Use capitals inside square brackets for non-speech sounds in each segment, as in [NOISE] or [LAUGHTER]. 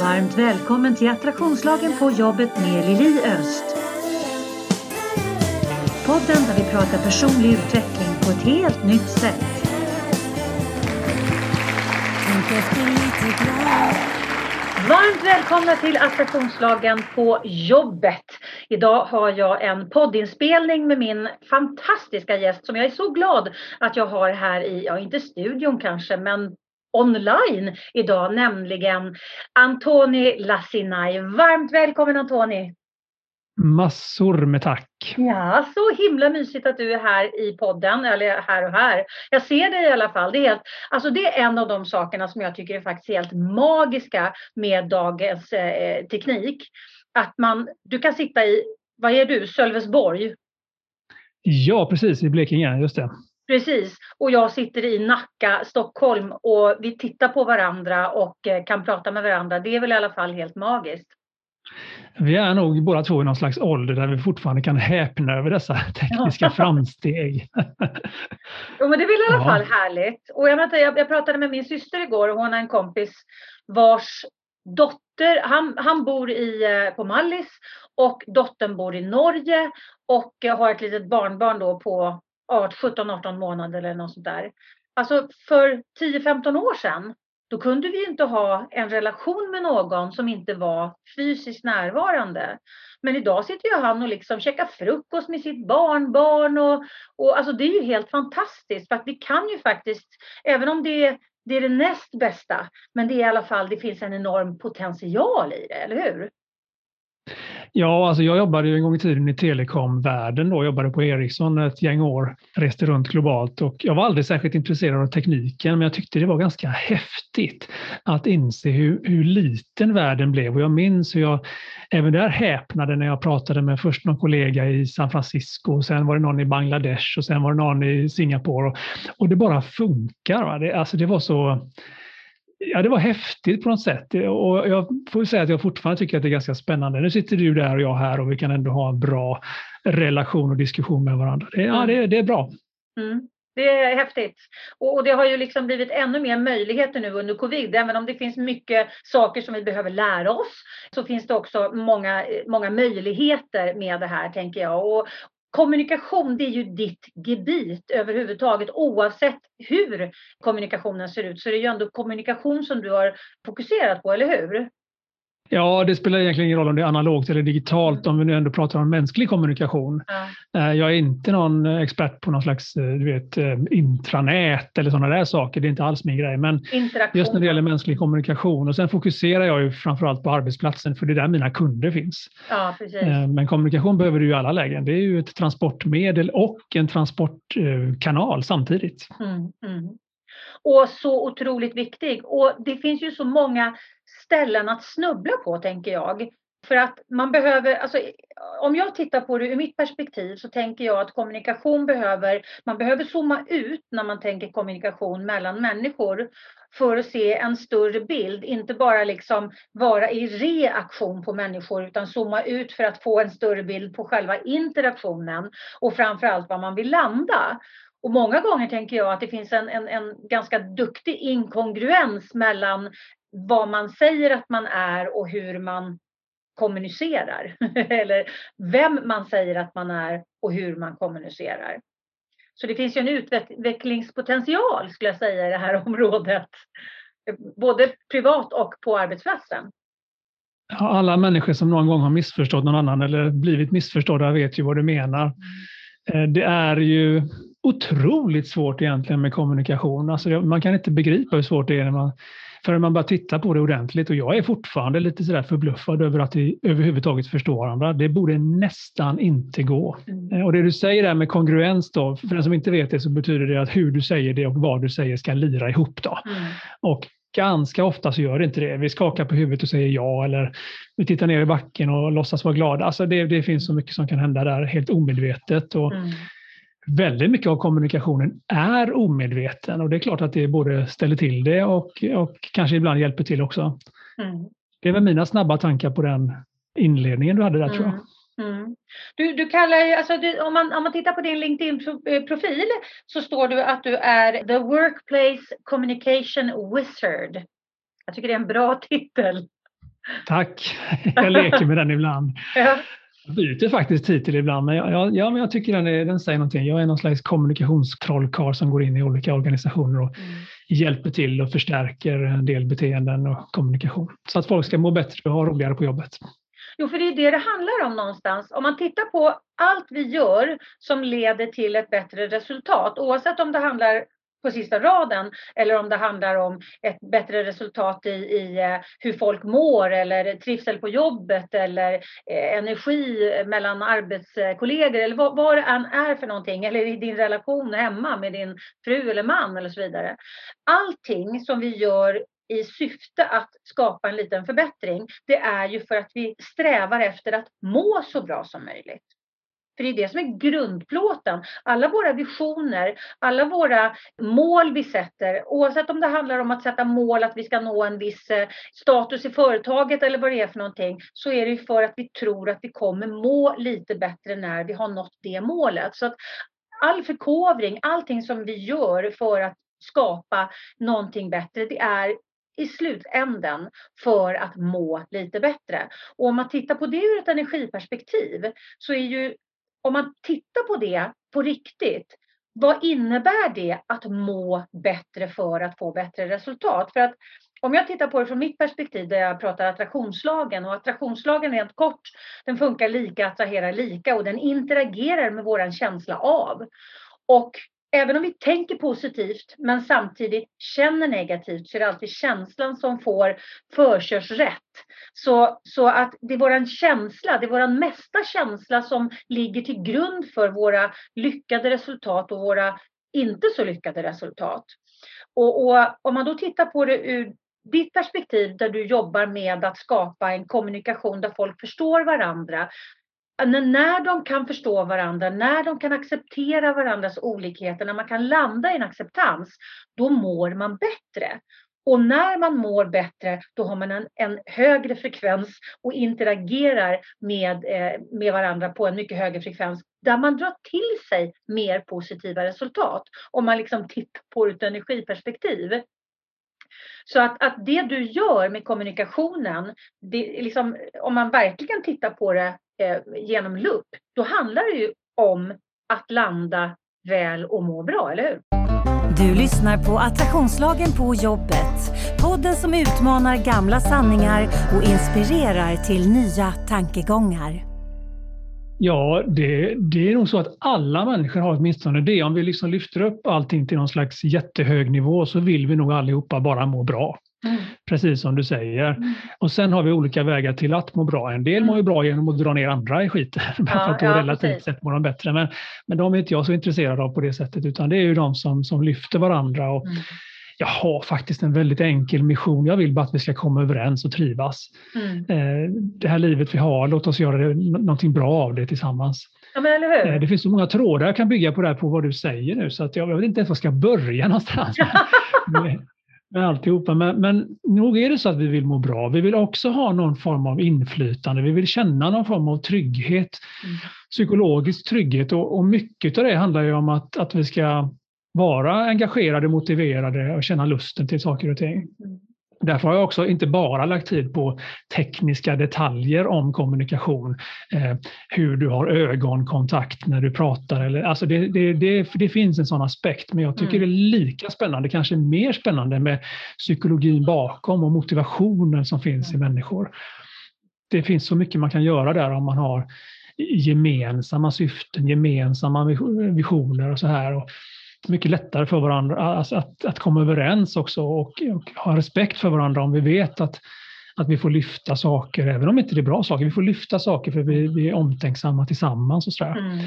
Varmt välkommen till Attraktionslagen på jobbet med Lili Öst. Podden där vi pratar personlig utveckling på ett helt nytt sätt. Varmt välkomna till Attraktionslagen på jobbet. Idag har jag en poddinspelning med min fantastiska gäst som jag är så glad att jag har här i, ja inte studion kanske, men online idag, nämligen Antoni Lassinai. Varmt välkommen Antoni! Massor med tack! Ja, så himla mysigt att du är här i podden, eller här och här. Jag ser dig i alla fall. Det är, helt, alltså det är en av de sakerna som jag tycker är faktiskt helt magiska med dagens eh, teknik. Att man, du kan sitta i, vad är du, Sölvesborg? Ja, precis, i Blekinge, just det. Precis, och jag sitter i Nacka, Stockholm och vi tittar på varandra och eh, kan prata med varandra. Det är väl i alla fall helt magiskt. Vi är nog båda två i någon slags ålder där vi fortfarande kan häpna över dessa [LAUGHS] tekniska framsteg. jo, men det är väl i alla fall härligt. Och jag, vet, jag, jag pratade med min syster igår och hon har en kompis vars dotter, han, han bor i, eh, på Mallis och dottern bor i Norge och har ett litet barnbarn då på 17-18 månader eller något sånt där. Alltså för 10-15 år sedan, då kunde vi inte ha en relation med någon som inte var fysiskt närvarande. Men idag sitter ju han och liksom käkar frukost med sitt barnbarn och, och alltså det är ju helt fantastiskt för att vi kan ju faktiskt, även om det är, det är det näst bästa, men det är i alla fall, det finns en enorm potential i det, eller hur? Ja, alltså jag jobbade ju en gång i tiden i telekomvärlden då, jobbade på Ericsson ett gäng år, reste runt globalt och jag var aldrig särskilt intresserad av tekniken men jag tyckte det var ganska häftigt att inse hur, hur liten världen blev och jag minns hur jag även där häpnade när jag pratade med först någon kollega i San Francisco och sen var det någon i Bangladesh och sen var det någon i Singapore och, och det bara funkar. Va? Det, alltså det var så Ja, det var häftigt på något sätt och jag får säga att jag fortfarande tycker att det är ganska spännande. Nu sitter du där och jag här och vi kan ändå ha en bra relation och diskussion med varandra. Det, ja, det, det är bra. Mm. Det är häftigt. Och, det har ju liksom blivit ännu mer möjligheter nu under covid. Även om det finns mycket saker som vi behöver lära oss så finns det också många, många möjligheter med det här tänker jag. Och, kommunikation det är ju ditt gebit överhuvudtaget oavsett hur kommunikationen ser ut så det är ju ändå kommunikation som du har fokuserat på, eller hur? Ja, det spelar egentligen ingen roll om det är analogt eller digitalt om vi nu ändå pratar om mänsklig kommunikation. Ja. Eh, jag är inte någon expert på någon slags eh, du vet, eh, intranät eller sådana där saker. Det är inte alls min grej. Men just när det gäller mänsklig kommunikation och sen fokuserar jag ju framförallt på arbetsplatsen för det är där mina kunder finns. Ja. Men kommunikation behöver du i alla lägen. Det är ju ett transportmedel och en transportkanal samtidigt. Mm, mm. Och så otroligt viktig. Och det finns ju så många ställen att snubbla på tänker jag. För att man behöver, alltså, om jag tittar på det ur mitt perspektiv så tänker jag att kommunikation behöver, man behöver zooma ut när man tänker kommunikation mellan människor för att se en större bild, inte bara liksom vara i reaktion på människor utan zooma ut för att få en större bild på själva interaktionen och framförallt var man vill landa. Och många gånger tänker jag att det finns en, en, en ganska duktig inkongruens mellan vad man säger att man är och hur man kommunicerar. [LAUGHS] Eller vem man säger att man är och hur man kommunicerar. Så det finns ju en utvecklingspotential skulle jag säga i det här [LAUGHS] området. Både privat och på arbetsplatsen. Alla människor som någon gång har missförstått någon annan eller blivit missförstådda vet ju vad du menar. Mm. Eh, det är ju otroligt svårt egentligen med kommunikation. Alltså man kan inte begripa hur svårt det är när man förrän man bara tittar på det ordentligt. Och jag är fortfarande lite sådär förbluffad över att vi överhuvudtaget förstår varandra. Det borde nästan inte gå. Mm. Och det du säger där med kongruens då, för den som inte vet det så betyder det att hur du säger det och vad du säger ska lira ihop. Då. Mm. Och ganska ofta så gör det inte det. Vi skakar på huvudet och säger ja eller vi tittar ner i backen och låtsas vara glada. Alltså det, det finns så mycket som kan hända där helt omedvetet. Och mm väldigt mycket av kommunikationen är omedveten och det är klart att det både ställer till det och, och kanske ibland hjälper till också. Mm. Det är väl mina snabba tankar på den inledningen du hade där mm. tror jag. Mm. mm. Du, du kallar, alltså du, om, man, om man tittar på din LinkedIn-profil så står du att du är the workplace communication wizard. Jag tycker det är en bra titel. Tack! Jag leker med den ibland. Ja. Byter faktiskt titel ibland, men jag, ja, men jag tycker den, är, den säger någonting. Jag är någon slags kommunikationstrollkarl som går in i olika organisationer och mm. hjälper till och förstärker en del beteenden och kommunikation. Så att folk ska må bättre och ha roligare på jobbet. Jo, för det är det det handlar om någonstans. Om man tittar på allt vi gör som leder till ett bättre resultat, oavsett om det handlar på sista raden eller om det handlar om ett bättre resultat i, i eh, hur folk mår eller trivsel på jobbet eller eh, energi mellan arbetskollegor eller vad, vad det än är för någonting eller i din relation hemma med din fru eller man eller så vidare. Allting som vi gör i syfte att skapa en liten förbättring, det är ju för att vi strävar efter att må så bra som möjligt. För det är det som är grundplåten. Alla våra visioner, alla våra mål vi sätter, oavsett om det handlar om att sätta mål att vi ska nå en viss eh, status i företaget eller vad det är för någonting, så är det ju för att vi tror att vi kommer må lite bättre när vi har nått det målet. Så att all förkovring, allting som vi gör för att skapa någonting bättre, det är i slutänden för att må lite bättre. Och om man tittar på det ur ett energiperspektiv så är ju om man tittar på det på riktigt, vad innebär det att må bättre för att få bättre resultat? För att om jag tittar på det från mitt perspektiv där jag pratar attraktionslagen och attraktionslagen rent kort, den funkar lika, attraherar lika och den interagerar med våran känsla av. Och även om vi tänker positivt men samtidigt känner negativt så är det alltid känslan som får förkörsrätt. Så, så att det är våran känsla, det är våran mesta känsla som ligger till grund för våra lyckade resultat och våra inte så lyckade resultat. Och, och om man då tittar på det ur ditt perspektiv där du jobbar med att skapa en kommunikation där folk förstår varandra, när de kan förstå varandra, när de kan acceptera varandras olikheter, när man kan landa i en acceptans, då mår man bättre. Och när man mår bättre, då har man en, en högre frekvens och interagerar med, eh, med varandra på en mycket högre frekvens, där man drar till sig mer positiva resultat. Om man liksom tittar på det ur ett energiperspektiv. Så att, att det du gör med kommunikationen, det, liksom, om man verkligen tittar på det eh, genom lupp, då handlar det ju om att landa väl och må bra, eller hur? Du lyssnar på Attraktionslagen på jobbet. Podden som utmanar gamla sanningar och inspirerar till nya tankegångar. Ja, det, det är nog så att alla människor har åtminstone det. Om vi liksom lyfter upp allting till någon slags jättehög nivå så vill vi nog allihopa bara må bra. Mm. Precis som du säger. Mm. Och sen har vi olika vägar till att må bra. En del mm. mår ju bra genom att dra ner andra i skiten. Ja, [LAUGHS] för att då ja, relativt precis. sett mår de bättre. Men, men de är inte jag så intresserad av på det sättet utan det är ju de som, som lyfter varandra. Och, mm. Jag har faktiskt en väldigt enkel mission. Jag vill bara att vi ska komma överens och trivas. Mm. Eh, det här livet vi har, låt oss göra det, någonting bra av det tillsammans. Ja, men eller hur? Eh, det finns så många trådar jag kan bygga på det här, på vad du säger nu så att jag, jag vet inte ens var jag ska börja [LAUGHS] någonstans. [LAUGHS] med alltihopa. Men, men nog är det så att vi vill må bra. Vi vill också ha någon form av inflytande. Vi vill känna någon form av trygghet, mm. psykologisk trygghet och, och mycket av det handlar ju om att, att vi ska vara engagerade, motiverade och känna lusten till saker och ting. Mm. Därför har jag också inte bara lagt tid på tekniska detaljer om kommunikation. Eh, hur du har ögonkontakt när du pratar. Eller, alltså det, det, det, det finns en sån aspekt, men jag tycker mm. det är lika spännande, kanske mer spännande med psykologin bakom och motivationen som finns mm. i människor. Det finns så mycket man kan göra där om man har gemensamma syften, gemensamma visioner och så här. Och mycket lättare för varandra alltså att, att komma överens också och, och, ha respekt för varandra om vi vet att, att vi får lyfta saker, även om inte det är bra saker. Vi får lyfta saker för vi, vi är omtänksamma tillsammans och sådär. Mm.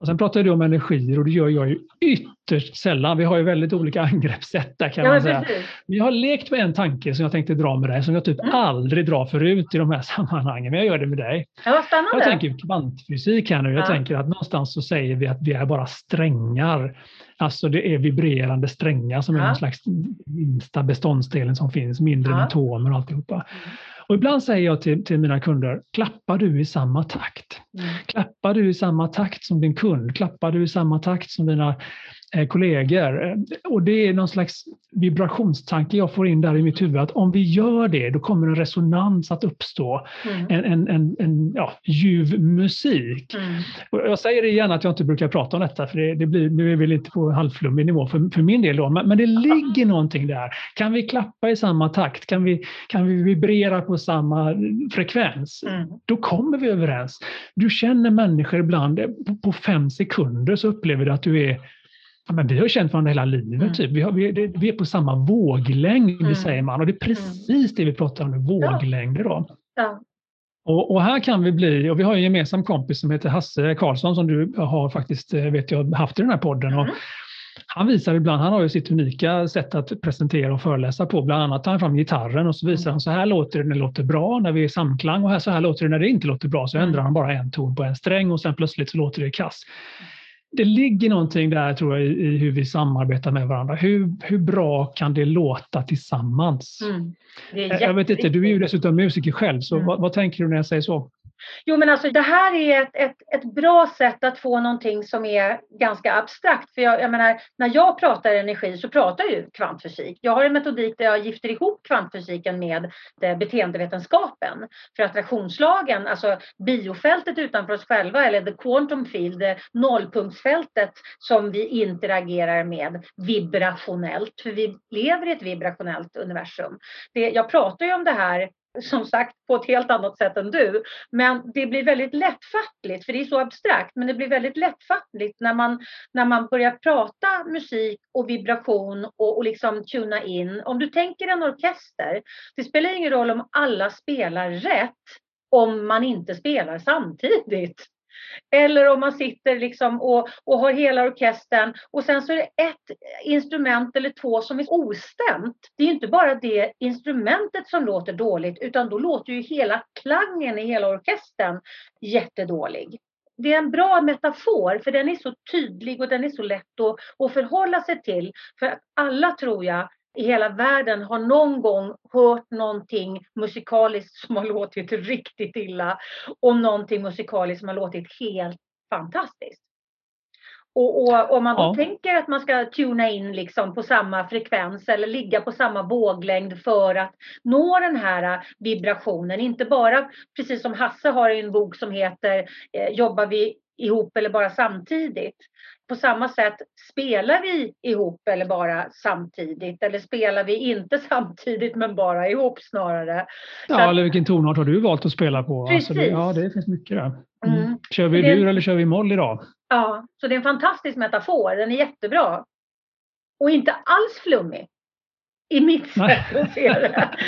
Och sen pratar du om energier och det gör jag ju ytterst sällan. Vi har ju väldigt olika [LAUGHS] angreppssätt där kan ja, man säga. Precis. Jag har lekt med en tanke som jag tänkte dra med dig, som jag typ mm. aldrig drar förut i de här [LAUGHS] sammanhangen, men jag gör det med dig. Ja, spännande. Jag tänker kvantfysik här nu. Jag ja. tänker att någonstans så säger vi att vi är bara strängar. Alltså det är vibrerande strängar som är ja. någon slags minsta beståndsdelen som finns, mindre ja. atomer och alltihopa. Mm. Och ibland säger jag till, till mina kunder, klappar du i samma takt? Mm. Klappar du i samma takt som din kund? Klappar du i samma takt som dina kollegor. Och det är någon slags vibrationstanke jag får in där i mitt huvud att om vi gör det, då kommer en resonans att uppstå. Mm. En, en, en, en ja, ljuv musik. Mm. jag säger det igen att jag inte brukar prata om detta, för det, det blir, nu är vi lite på halvflummig nivå för, för min del. Då. Men, men det ligger någonting där. Kan vi klappa i samma takt? Kan vi, kan vi vibrera på samma frekvens? Mm. Då kommer vi överens. Du känner människor ibland, på fem sekunder så upplever du att du är men vi har känt varandra hela livet. Mm. Typ. Vi, har, vi, vi, är på samma våglängd, mm. säger man. Och det är mm. precis det vi pratar om nu, våglängder. Då. Ja. Och, och, här kan vi bli, och vi har en gemensam kompis som heter Hasse Karlsson som du har faktiskt eh, vet jag, haft i den här podden. Och mm. han visar ibland, han har ju sitt unika sätt att presentera och föreläsa på. Bland annat tar han fram gitarren och så visar han så här låter det när det låter bra, när vi är i samklang och här, så här låter det när det inte låter bra. Så ändrar han bara en ton på en sträng och sen plötsligt så låter det kass det ligger någonting där tror jag i, hur vi samarbetar med varandra. Hur, hur bra kan det låta tillsammans? Mm. jag vet inte, du är ju dessutom musiker själv, så mm. vad, vad tänker du när jag säger så? Jo men alltså det här är ett, ett, ett bra sätt att få någonting som är ganska abstrakt. För jag, jag menar, när jag pratar energi så pratar jag ju kvantfysik. Jag har en metodik där jag gifter ihop kvantfysiken med eh, beteendevetenskapen. För attraktionslagen, alltså biofältet utanför oss själva eller the quantum field, eh, nollpunktsfältet som vi interagerar med vibrationellt. För vi lever i ett vibrationellt universum. Det, jag pratar ju om det här som sagt på ett helt annat sätt än du. Men det blir väldigt lättfattligt, för det är så abstrakt, men det blir väldigt lättfattligt när man, när man börjar prata musik och vibration och, och liksom tuna in. Om du tänker en orkester, det spelar ingen roll om alla spelar rätt om man inte spelar samtidigt. Eller om man sitter liksom och, och har hela orkestern och sen så är det ett instrument eller två som är ostämt. Det är inte bara det instrumentet som låter dåligt utan då låter ju hela klangen i hela orkestern jättedålig det är en bra metafor för den är så tydlig och den är så lätt att, att förhålla sig till. För att alla tror jag i hela världen har någon gång hört någonting musikaliskt som har låtit riktigt illa och någonting musikaliskt som har låtit helt fantastiskt. Och, om man då ja. tänker att man ska tuna in liksom på samma frekvens eller ligga på samma våglängd för att nå den här vibrationen, inte bara precis som Hasse har i en bok som heter eh, Jobbar vi ihop eller bara samtidigt? På samma sätt, spelar vi ihop eller bara samtidigt? Eller spelar vi inte [LAUGHS] samtidigt men bara ihop snarare? Ja, att, eller vilken tonart har du valt att spela på? Precis. Alltså det, ja, det finns mycket där. Mm. Mm. Kör vi dur eller kör vi moll idag? Ja, så det är en fantastisk metafor. Den är jättebra. Och inte alls flummig. I mitt sätt att se det. [LAUGHS]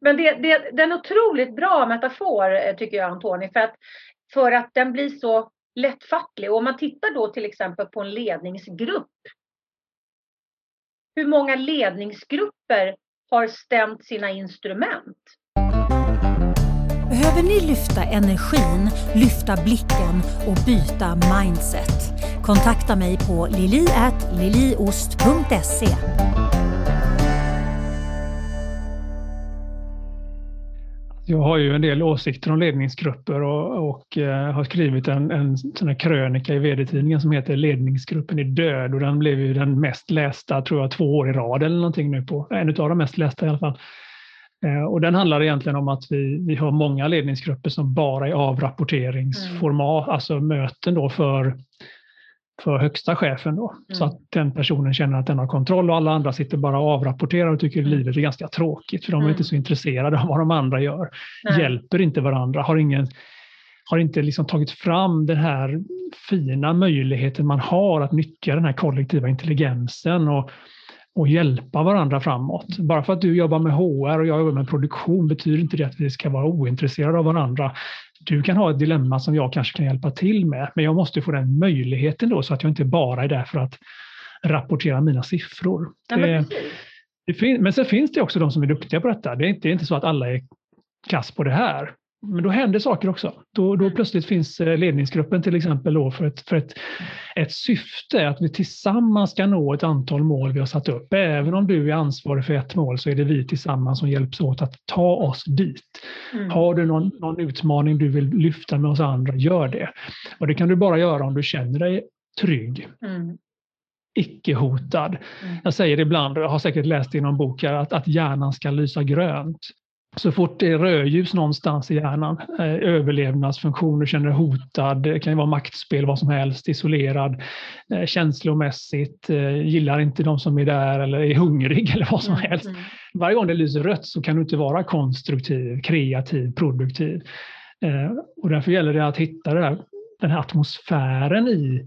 Men det, det, det är en otroligt bra metafor eh, tycker jag Antoni. För att, för att den blir så lättfattlig. Och om man tittar då till exempel på en ledningsgrupp. Hur många ledningsgrupper har stämt sina instrument? Behöver ni lyfta energin, lyfta blicken och byta mindset? Kontakta mig på lili.liliost.se Jag har ju en del åsikter om ledningsgrupper och, och eh, har skrivit en, en sån här krönika i vd-tidningen som heter Ledningsgruppen är död och den blev ju den mest lästa, tror jag, två år i rad eller någonting nu på, en av de mest lästa i alla fall. Eh, och den handlar egentligen om att vi, vi har många ledningsgrupper som bara är avrapporteringsformat, mm. alltså möten då för för högsta chefen då, mm. så att den personen känner att den har kontroll och alla andra sitter bara och avrapporterar och tycker mm. livet är ganska tråkigt för de är mm. inte så intresserade av vad de andra gör, Nej. hjälper inte varandra, har ingen har inte liksom tagit fram den här fina möjligheten man har att nyttja den här kollektiva intelligensen och, och hjälpa varandra framåt. Bara för att du jobbar med HR och jag jobbar med produktion betyder inte det att vi ska vara ointresserade av varandra du kan ha ett dilemma som jag kanske kan hjälpa till med, men jag måste få den möjligheten då så att jag inte bara är där för att rapportera mina siffror. Ja, men, det, det men sen finns det också de som är duktiga på detta. Det är inte, det är inte så att alla är kass på det här. Men då händer saker också. Då, då mm. plötsligt finns eh, ledningsgruppen till exempel då för, ett, för ett, ett syfte, att vi tillsammans ska nå ett antal mål vi har satt upp. Även om du är ansvarig för ett mål så är det vi tillsammans som hjälps åt att ta oss dit. Mm. Har du någon, någon utmaning du vill lyfta med oss andra, gör det. Och det kan du bara göra om du känner dig trygg. Mm. Icke hotad. Mm. Jag säger ibland, och jag har säkert läst i någon bok här, att, att hjärnan ska lysa grönt. Så fort det är rödljus någonstans i hjärnan, eh, överlevnadsfunktioner känner dig hotad, det kan ju vara maktspel, vad som helst, isolerad, eh, känslomässigt, eh, gillar inte de som är där eller är hungrig [LAUGHS] eller vad som Mm, helst. mm. Varje gång det lyser rött så kan du inte vara konstruktiv, kreativ, produktiv. Och därför gäller det att hitta det här, den här atmosfären i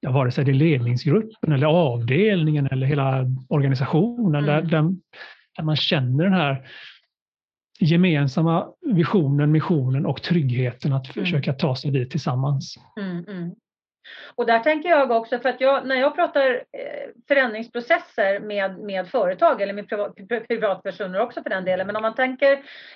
ja, vare sig det är ledningsgruppen eller avdelningen eller hela organisationen, där, Mm. där, där man känner den här gemensamma visionen, missionen och tryggheten att Mm. försöka ta sig dit tillsammans. Mm, mm. Och där tänker jag också, för att jag, när jag pratar eh, förändringsprocesser med, med företag eller med privat, privatpersoner också för den delen, men om man tänker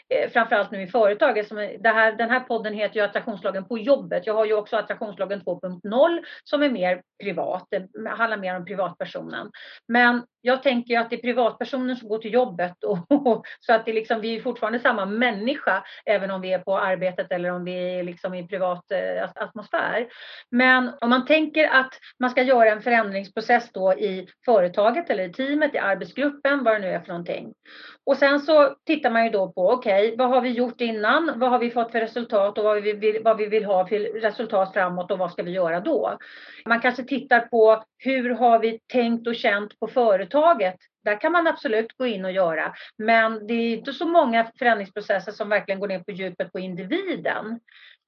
eh, framförallt nu i företag, som det här, den här podden heter ju attraktionslagen på jobbet. Jag har ju också attraktionslagen 2.0 som är mer privat, det handlar mer om privatpersonen. Men jag tänker ju att det är privatpersonen som går till jobbet [LAUGHS] och, så att det liksom, vi är fortfarande samma människa även om vi är på arbetet eller om vi är liksom i privat eh, atmosfär. Men om man tänker att man ska göra en förändringsprocess då i företaget eller i teamet, i arbetsgruppen, vad det nu är för någonting. Och sen så tittar man ju då på, okej, vad har vi gjort innan? Vad har vi fått för resultat och vad vi vill, vad vi vill ha för resultat framåt och vad ska vi göra då? Man kanske tittar på hur har vi tänkt och känt på företaget? Där kan man absolut gå in och göra. Men det är inte så många förändringsprocesser som verkligen går ner på djupet på individen.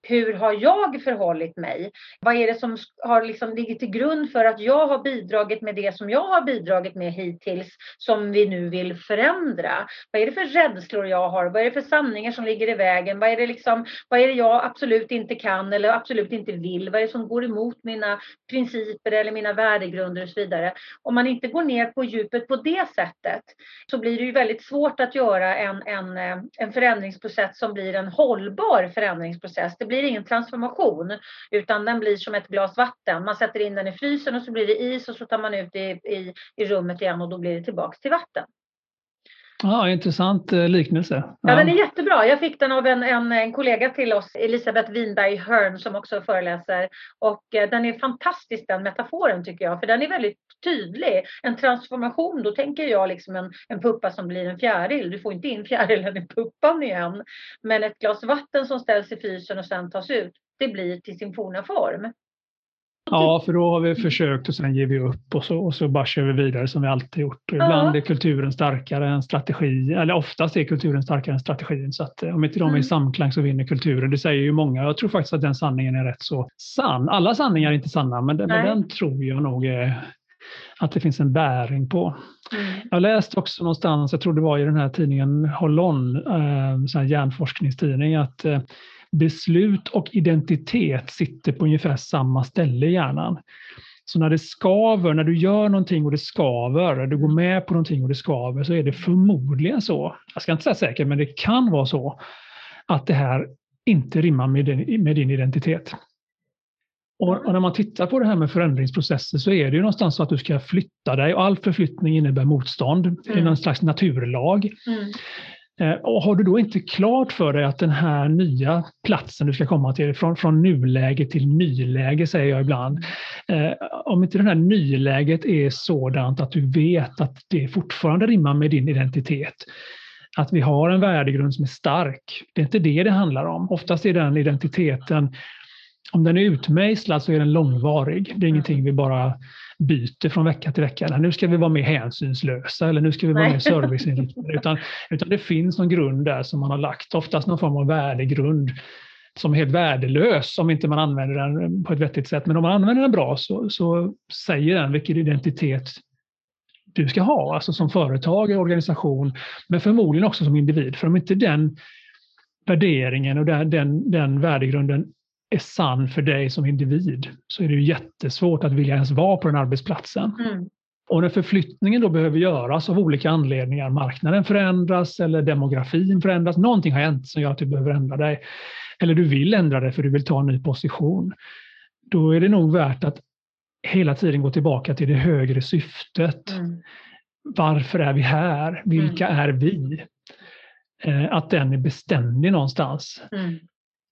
Hur har jag förhållit mig? Vad är det som har liksom ligger till grund för att jag har bidragit med det som jag har bidragit med hittills som vi nu vill förändra? Vad är det för rädslor jag har? Vad är det för sanningar som ligger i vägen? Vad är det, liksom, vad är det jag absolut inte kan eller absolut inte vill? Vad är det som går emot mina principer eller mina värdegrunder och så vidare? Om man inte går ner på djupet på det sättet så blir det ju väldigt svårt att göra en, en, eh, en förändringsprocess som blir en hållbar förändringsprocess. Det blir ingen transformation utan den blir som ett glas vatten. Man sätter in den i frysen och så blir det is och så tar man ut det i, i, i rummet igen och då blir det tillbaks till vatten. Ja, intressant eh, liknelse. Ja, den är jättebra. Jag fick den av en, en, en kollega till oss, Elisabeth Winberg Hörn, som också föreläser. Och eh, den är fantastisk den metaforen tycker jag, för den är väldigt tydlig. En transformation, då tänker jag liksom en, en puppa som blir en fjäril. Du får inte in fjärilen i puppan igen. Men ett glas vatten som ställs i frysen och sen tas ut, det blir till sin forna form. Ja, för då har vi försökt och sen ger vi upp och så, och så bara kör vi vidare som vi alltid gjort. Och ibland är kulturen starkare än strategi, eller oftast är kulturen starkare än strategin. Så att eh, om inte de är i Mm. samklang så vinner kulturen. Det säger ju många. Jag tror faktiskt att den sanningen är rätt så sann. Alla sanningar är inte sanna, men, den- men den tror jag nog är, att det finns en bäring på. Mm. Jag läste också någonstans, jag tror det var i den här tidningen Hollon, eh, sån här hjärnforskningstidning, att eh, beslut och identitet sitter på ungefär samma ställe i hjärnan. Så när det skaver, när du gör någonting och det skaver, du går med på någonting och det skaver, så är det förmodligen så, jag ska inte säga säkert, men det kan vara så, att det här inte rimmar med din, med din identitet. Och, och när man tittar på det här med förändringsprocesser så är det ju någonstans så att du ska flytta dig och all förflyttning innebär motstånd. Det är Mm. någon slags naturlag. Mm. Eh, och har du då inte klart för dig att den här nya platsen du ska komma till, från, från nuläge till nyläge säger jag ibland, eh, om inte det här nyläget är sådant att du vet att det fortfarande rimmar med din identitet, att vi har en värdegrund som är stark, det är inte det det handlar om. Oftast är den identiteten, om den är utmejslad så är den långvarig. Det är ingenting vi bara byter från vecka till vecka. Nu ska vi vara mer hänsynslösa eller nu ska vi vara Nej. mer serviceinriktade. Utan, utan det finns någon grund där som man har lagt, oftast någon form av värdegrund som är helt värdelös om inte man använder den på ett vettigt sätt. Men om man använder den bra så, så säger den vilken identitet du ska ha, alltså som företag, organisation, men förmodligen också som individ. För om inte den värderingen och den, den, den värdegrunden är sann för dig som individ så är det ju jättesvårt att vilja ens vara på den arbetsplatsen. Mm. Och när förflyttningen då behöver göras av olika anledningar, marknaden förändras eller demografin förändras, någonting har hänt som gör att du behöver ändra dig. Eller du vill ändra dig för du vill ta en ny position. Då är det nog värt att hela tiden gå tillbaka till det högre syftet. Mm. Varför är vi här? Vilka är vi? Eh, Att den är beständig någonstans. Mm.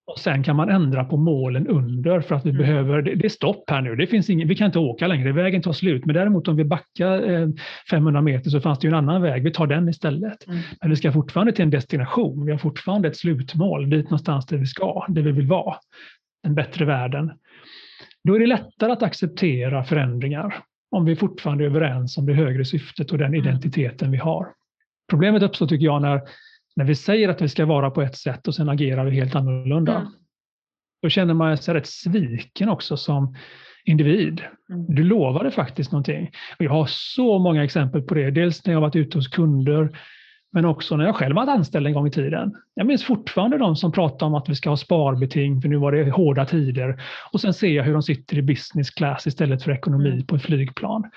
Och sen kan man ändra på målen under för att vi mm. behöver, det, det, är stopp här nu, det finns ingen, vi kan inte åka längre, vägen tar slut. Men däremot om vi backar eh, 500 meter så fanns det ju en annan väg, vi tar den istället. Mm. Men vi ska fortfarande till en destination, vi har fortfarande ett slutmål, dit någonstans där vi ska, där vi vill vara. En bättre världen. Då är det lättare att acceptera förändringar om vi fortfarande är överens om det högre syftet och den mm. identiteten vi har. Problemet uppstår tycker jag när när vi säger att vi ska vara på ett sätt och sen agerar vi helt annorlunda. Mm. Då känner man sig rätt sviken också som individ. Mm. Du lovade faktiskt någonting. Och jag har så många exempel på det. Dels när jag varit ute hos kunder, men också när jag själv varit anställd en gång i tiden. Jag minns fortfarande de som pratar om att vi ska ha sparbeting, för nu var det hårda tider. Och sen ser jag hur de sitter i business class istället för ekonomi mm. på ett flygplan.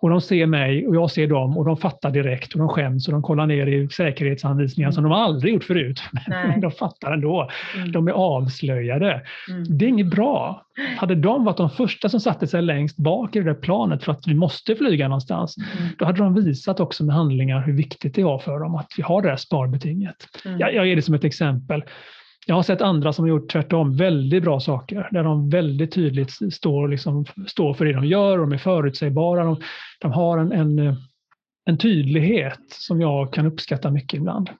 Och de ser mig och jag ser dem och de fattar direkt och de skäms och de kollar ner i säkerhetsanvisningar mm. som de aldrig gjort förut. [LAUGHS] Men de fattar ändå. Mm. De är avslöjade. Mm. Det är inget bra. Hade de varit de första som satte sig längst bak i det där planet för att vi måste flyga någonstans, mm. då hade de visat också med handlingar hur viktigt det var för dem att vi har det här sparbetinget. Mm. Jag, jag ger det som ett exempel. Jag har sett andra som har gjort tvärtom väldigt bra saker, där de väldigt tydligt står, liksom, står för det de gör, de är förutsägbara, de, de har en, en, en tydlighet som jag kan uppskatta mycket ibland.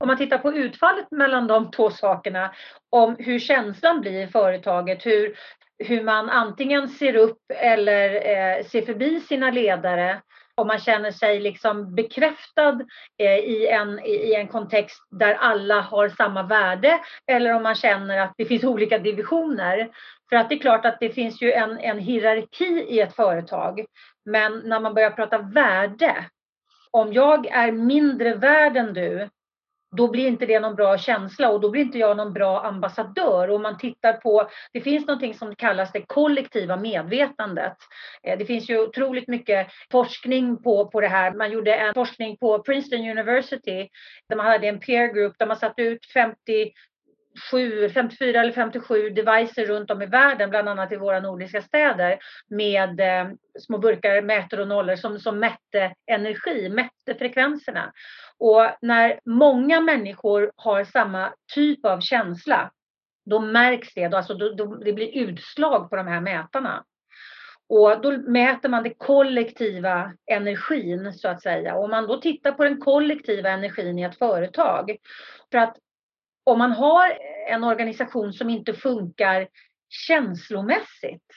Om man tittar på utfallet mellan de två sakerna, om hur känslan blir i företaget, hur, hur man antingen ser upp eller eh, ser förbi sina ledare, om man känner sig liksom bekräftad eh, i, en, i en kontext där alla har samma värde eller om man känner att det finns olika divisioner. För att det är klart att det finns ju en, en hierarki i ett företag. Men när man börjar prata värde, om jag är mindre värd än du då blir inte det någon bra känsla och då blir inte jag någon bra ambassadör. Och om man tittar på, det finns någonting som kallas det kollektiva medvetandet. Eh, det finns ju otroligt mycket forskning på, på det här. Man gjorde en forskning på Princeton University där man hade en peer group där man satte ut 50 54 eller 57 devices runt om i världen, bland annat i våra nordiska städer, med eh, små burkar mäter och nollor som, som mätte energi, mätte frekvenserna. Och när många människor har samma typ av känsla, då märks det, alltså då, då, det blir utslag på de här mätarna. Och då mäter man den kollektiva energin så att säga. Och om man då tittar på den kollektiva energin i ett företag. För att om man har en organisation som inte funkar känslomässigt,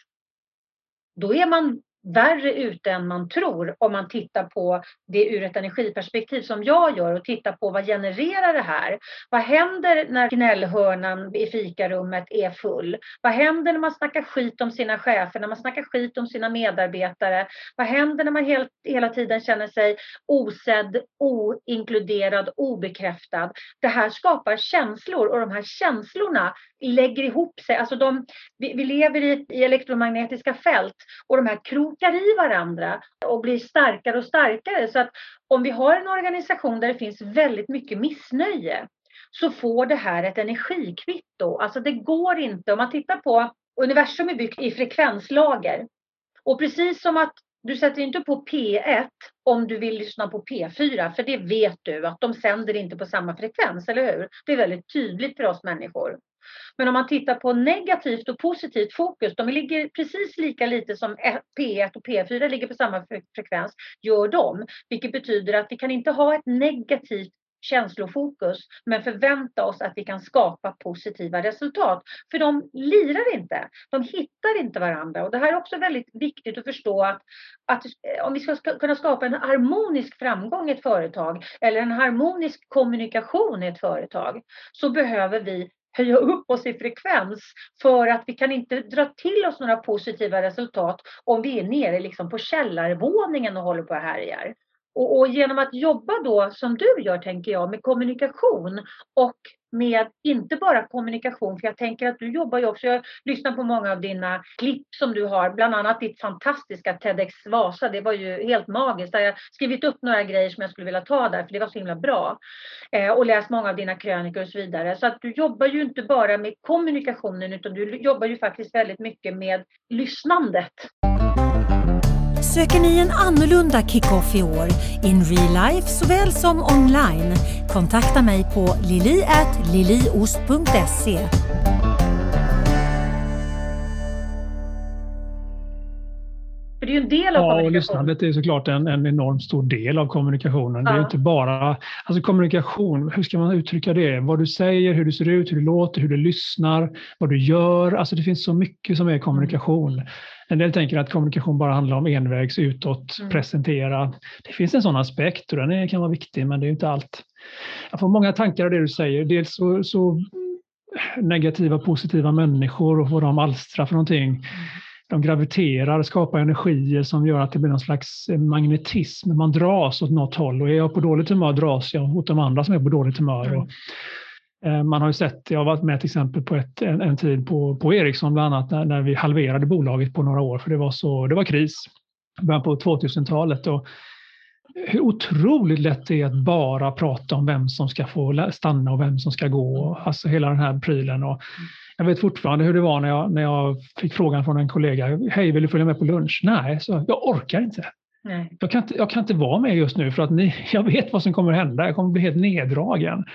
då är man värre ute än man tror om man tittar på det ur ett energiperspektiv som jag gör och tittar på vad genererar det här? Vad händer när gnällhörnan i fikarummet är full? Vad händer när man snackar skit om sina chefer, när man snackar skit om sina medarbetare? Vad händer när man helt, hela tiden känner sig osedd, oinkluderad, obekräftad? Det här skapar känslor och de här känslorna lägger ihop sig. Alltså de, vi, vi lever i, i elektromagnetiska fält och de här krokar i varandra och blir starkare och starkare. Så att om vi har en organisation där det finns väldigt mycket missnöje så får det här ett energikvitto. Alltså det går inte, om man tittar på universum är byggt i frekvenslager. Och precis som att du sätter inte på P1 om du vill lyssna på P4, för det vet du att de sänder inte på samma frekvens, eller hur? Det är väldigt tydligt för oss människor. Men om man tittar på negativt och positivt fokus, de ligger precis lika lite som P1 och P4 ligger på samma frekvens, gör de. Vilket betyder att vi kan inte ha ett negativt känslofokus men förvänta oss att vi kan skapa positiva resultat. För de lirar inte, de hittar inte varandra. Och det här är också väldigt viktigt att förstå att, att eh, om vi ska kunna skapa en harmonisk framgång i ett företag eller en harmonisk kommunikation i ett företag så behöver vi höja upp oss i frekvens för att vi kan inte dra till oss några positiva resultat om vi är nere liksom på källarvåningen och håller på och härjar. Och, och genom att jobba då som du gör tänker jag med kommunikation och med inte bara kommunikation, för jag tänker att du jobbar ju också, jag lyssnar på många av dina klipp som du har, bland annat ditt fantastiska TEDx Vasa, det var ju helt magiskt. Där jag skrivit upp några grejer som jag skulle vilja ta där, för det var så himla bra. Eh, och läst många av dina krönikor och så vidare. Så att du jobbar ju inte bara med kommunikationen, utan du jobbar ju faktiskt väldigt mycket med lyssnandet. Söker ni en annorlunda kick-off i år, in real life såväl som online? Kontakta mig på lili.liliost.se. För det är ju en del av Ja, och lyssnandet är såklart en, en enormt stor del av kommunikationen. Det är Ja. inte bara alltså kommunikation, hur ska man uttrycka det? Vad du säger, hur du ser ut, hur du låter, hur du lyssnar, vad du gör. Alltså det finns så mycket som är kommunikation. En del tänker att kommunikation bara handlar om envägs, utåt, Mm. presentera. Det finns en sån aspekt och den är, kan vara viktig, men det är inte allt. Jag får många tankar av det du säger. Dels så, så negativa, positiva människor och vad de alstrar för någonting. De graviterar, skapar energier som gör att det blir någon slags magnetism. Man dras åt något håll och är jag på dåligt humör dras jag åt de andra som är på dåligt humör. Mm. Och, eh, man har ju sett, jag har varit med till exempel på ett, en, en tid på, på Ericsson bland annat när, när vi halverade bolaget på några år för det var, så, det var kris. Början på 2000-talet. Och hur otroligt lätt det är att bara prata om vem som ska få stanna och vem som ska gå. Alltså hela den här prylen. Och jag vet fortfarande hur det var när jag, när jag fick frågan från en kollega. Hej, vill du följa med på lunch? Nej, så jag orkar inte. Nej. Jag kan inte, jag kan inte vara med just nu för att ni, [LAUGHS] jag vet vad som kommer hända. Jag kommer bli helt neddragen.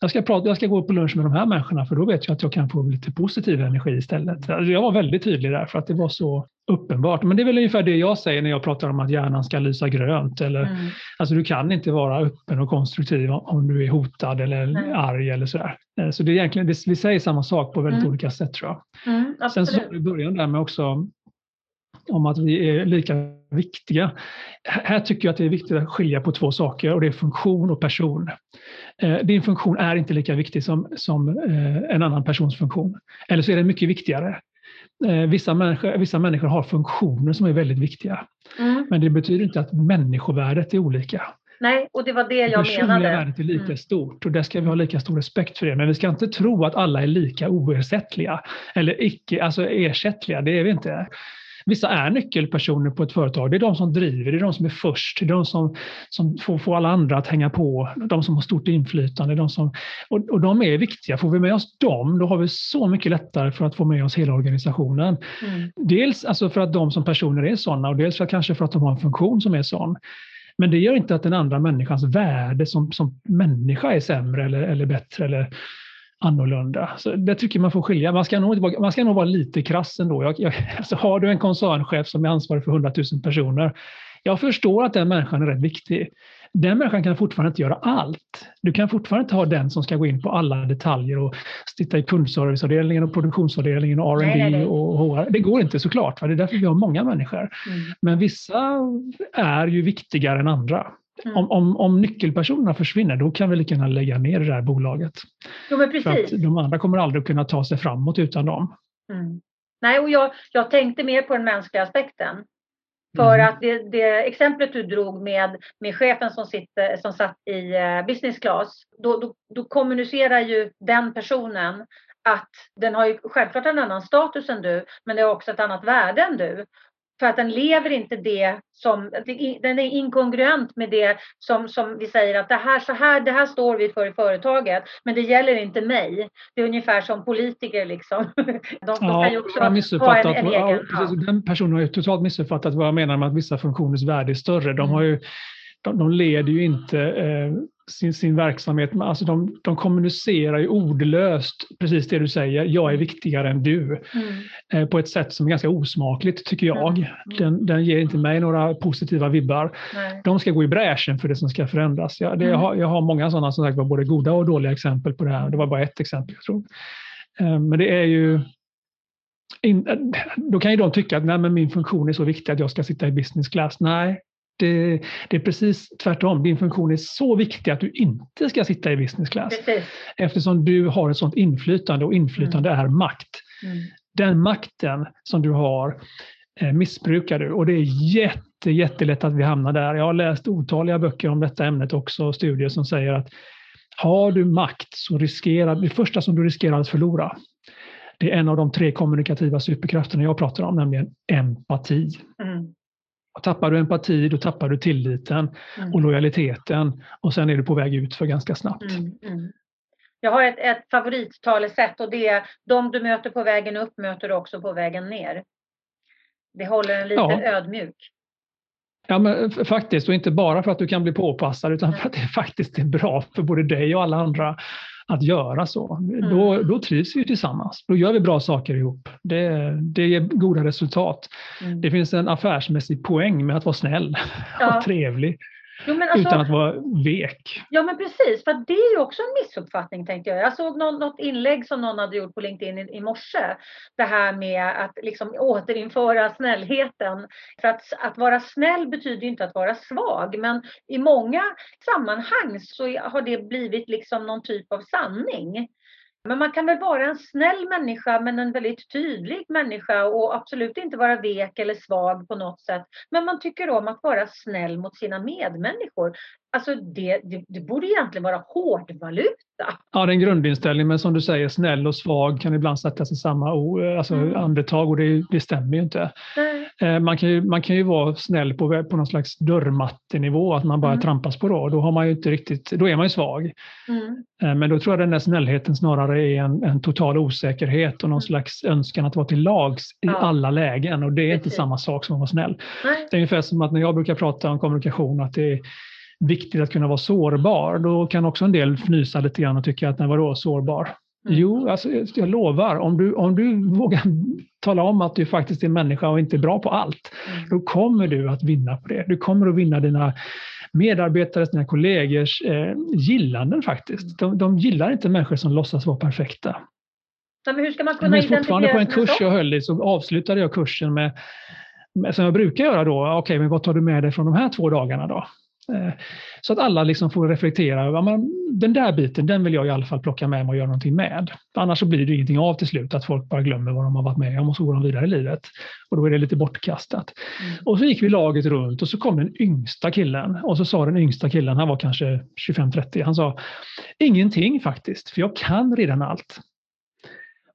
Jag ska, prata, jag ska gå på lunch med de här människorna för då vet jag att jag kan få lite positiv energi istället. Alltså jag var väldigt tydlig där för att det var så uppenbart. Men det är väl ungefär det jag säger när jag pratar om att hjärnan ska lysa grönt. Eller, Mm. Alltså du kan inte vara öppen och konstruktiv om du är hotad eller Nej. arg eller sådär. Eh, Så det är egentligen, det, vi säger samma sak på väldigt Mm. olika sätt tror jag. Mm, Sen så du i början där med också om att vi är lika viktiga. Här tycker jag att det är viktigt att skilja på två saker och det är funktion och person. Eh, Din funktion är inte lika viktig som, som eh, en annan persons funktion. Eller så är den mycket viktigare. Eh, Vissa människor, vissa människor har funktioner som är väldigt viktiga. Mm. Men det betyder inte att människovärdet är olika. Nej, och det var det Det jag personliga menade. värdet är lika Mm. stort och där ska vi ha lika stor respekt för det. Men vi ska inte tro att alla är lika oersättliga eller icke, alltså ersättliga. Det är vi inte. Vissa är nyckelpersoner på ett företag. Det är de som driver, det är de som är först, det är de som, som får, får alla andra att hänga på, de som har stort inflytande. De som, och, och de är viktiga. Får vi med oss dem, då har vi så mycket lättare för att få med oss hela organisationen. Mm. Dels alltså för att de som personer är sådana och dels för att, kanske för att de har en funktion som är sån. Men det gör inte att den andra människans värde som, som människa är sämre eller, eller bättre eller annorlunda. Så det tycker man får skilja. Man ska nog, inte vara- man ska nog vara lite krass ändå. Jag, jag, [LAUGHS] alltså har du en koncernchef som är ansvarig för 100 000 personer, jag förstår att den människan är rätt viktig. Den människan kan fortfarande inte göra allt. Du kan fortfarande inte ha den som ska gå in på alla detaljer och sitta i kundserviceavdelningen och produktionsavdelningen och R&D och HR. Det går inte såklart. Va? Det är därför vi har många människor. Mm. Men vissa är ju viktigare än andra. Mm. Om, om, om nyckelpersonerna försvinner, då kan vi lika gärna lägga ner det där bolaget. Jo, men För att precis. de andra kommer aldrig kunna ta sig framåt utan dem. Mm. Nej, och jag, jag tänkte mer på den mänskliga aspekten. För Mm. att det, det exemplet du drog med, med chefen som, sitter, som satt i eh, business class, då, då, då kommunicerar ju den personen att den har ju självklart en annan status än du, men det har också ett annat värde än du. För att den lever inte det som, den är inkongruent med det som, som vi säger att det här, så här, det här står vi för i företaget, men det gäller inte mig. Det är ungefär som politiker liksom. [LAUGHS] De, de kan ju också ha en, en ja, egen... precis, Den personen har ju totalt missuppfattat vad jag menar med att vissa funktioners värde är större. De, Mm. har ju, de, de leder ju inte eh, sin, sin verksamhet, men alltså de, de kommunicerar ju ordlöst precis det du säger, jag är viktigare än du, Mm. eh, på ett sätt som är ganska osmakligt tycker jag. Mm. Den, den ger inte mig några positiva vibbar. Nej. De ska gå i bräschen för det som ska förändras. Jag, det, Mm. jag, har, jag har många sådana som sagt var både goda och dåliga exempel på det här. Det var bara ett exempel jag tror. Eh, Men det är ju in, eh, då kan ju de tycka att Nej, men min funktion är så viktig att jag ska sitta i business class. Nej, det, det är precis tvärtom. Din funktion är så viktig att du inte ska sitta i business class. Precis. Eftersom du har ett sådant inflytande och inflytande är makt. Mm. Den makten som du har eh, missbrukar du och det är jätte, jättelätt att vi hamnar där. Jag har läst otaliga böcker om detta ämnet också, studier som säger att har du makt så riskerar det första som du riskerar att förlora. Det är en av de tre kommunikativa superkrafterna jag pratar om, nämligen empati. Mm. Och tappar du empati, då tappar du tilliten Mm. och lojaliteten och sen är du på väg ut för ganska snabbt. Mm, mm. Jag har ett, ett favorittalesätt och det är de du möter på vägen upp möter du också på vägen ner. Det håller en lite Ja. ödmjuk. Ja, men faktiskt. Och inte bara för att du kan bli påpassad utan för att det faktiskt är bra för både dig och alla andra att göra så. Mm. Då, då trivs vi tillsammans. Då gör vi bra saker ihop. Det, det ger goda resultat. Mm. Det finns en affärsmässig poäng med att vara snäll [LAUGHS] ja. och trevlig. Jo, alltså, utan att vara vek. Ja men precis, för det är ju också en missuppfattning tänkte jag. Jag såg någon, något inlägg som någon hade gjort på LinkedIn i, i morse. Det här med att liksom återinföra snällheten. För att, att vara snäll betyder inte att vara svag. Men i många sammanhang så har det blivit liksom någon typ av sanning. Men man kan väl vara en snäll människa men en väldigt tydlig människa och absolut inte vara vek eller svag på något sätt. Men man tycker om att vara snäll mot sina medmänniskor. Alltså det, det, det borde egentligen vara hårdvaluta. Ja, det är en grundinställning, men som du säger, snäll och svag kan ibland sättas i samma alltså mm. andetag och det, det stämmer ju inte. Nej. Man kan ju, man kan ju vara snäll på, på någon slags dörrmattenivå, att man bara mm. trampas på då. Då, har man ju inte riktigt, då är man ju svag. Mm. Eh, men då tror jag den där snällheten snarare är en, en total osäkerhet och någon mm. slags önskan att vara till lags i ja. alla lägen och det är Precis. inte samma sak som att vara snäll. Nej. Det är ungefär som att när jag brukar prata om kommunikation att det är viktigt att kunna vara sårbar. Då kan också en del fnysa lite grann och tycka att nej, vadå sårbar? Mm. Jo, alltså, jag lovar, om du, om du vågar tala om att du faktiskt är människa och inte är bra på allt, mm. då kommer du att vinna på det. Du kommer att vinna dina medarbetares, dina kollegors eh, gillanden faktiskt. De, de gillar inte människor som låtsas vara perfekta. Men hur ska man kunna jag fortfarande på en kurs jag höll i så avslutade jag kursen med, med som jag brukar göra då, okej, okay, men vad tar du med dig från de här två dagarna då? Eh, så att alla liksom får reflektera den där biten, den vill jag i alla fall plocka med mig och göra någonting med. Annars så blir det ingenting av till slut, att folk bara glömmer vad de har varit med om och så går de vidare i livet. Och då är det lite bortkastat. Mm. Och så gick vi laget runt och så kom den yngsta killen och så sa den yngsta killen, han var kanske 25-30, han sa ingenting faktiskt, för jag kan redan allt.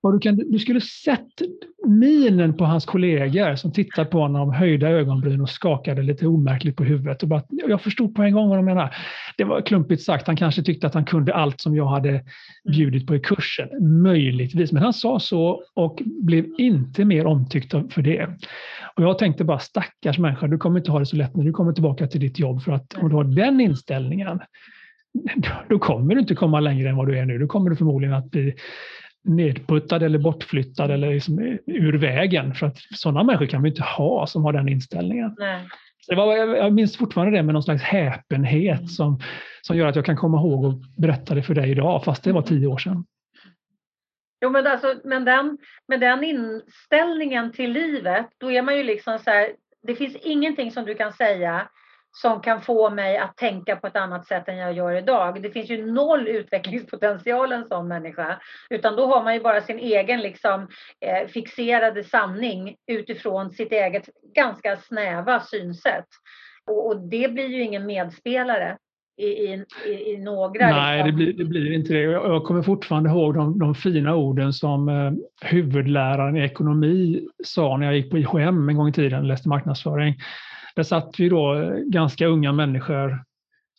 Och du, kan, du skulle sett minen på hans kollegor som tittade på honom, höjda ögonbryn och skakade lite omärkligt på huvudet. Och bara, jag förstod på en gång vad de menar. Det var klumpigt sagt, han kanske tyckte att han kunde allt som jag hade bjudit på i kursen. Möjligtvis, men han sa så och blev inte mer omtyckt för det. Och jag tänkte bara, stackars människa, du kommer inte ha det så lätt när du kommer tillbaka till ditt jobb. För att om du har den inställningen, [LAUGHS] då kommer du inte komma längre än vad du är nu. Då kommer du förmodligen att bli nedputtad eller bortflyttad eller liksom ur vägen. För att sådana människor kan vi inte ha som har den inställningen. Nej. Det var, jag minns fortfarande det med någon slags häpenhet mm. som, som gör att jag kan komma ihåg och berätta det för dig idag, fast det var tio år sedan. Jo, men, alltså, men den, med den inställningen till livet, då är man ju liksom så här, det finns ingenting som du kan säga som kan få mig att tänka på ett annat sätt än jag gör idag. Det finns ju noll utvecklingspotential en sån människa. Utan då har man ju bara sin egen liksom, eh, fixerade sanning utifrån sitt eget ganska snäva synsätt. Och, och det blir ju ingen medspelare. I, i, i, några. Nej, liksom. det, blir, det blir inte det. Jag kommer fortfarande ihåg de, de fina orden som eh, huvudläraren i ekonomi sa när jag gick på IHM en gång i tiden och läste marknadsföring. Där satt vi då eh, ganska unga människor,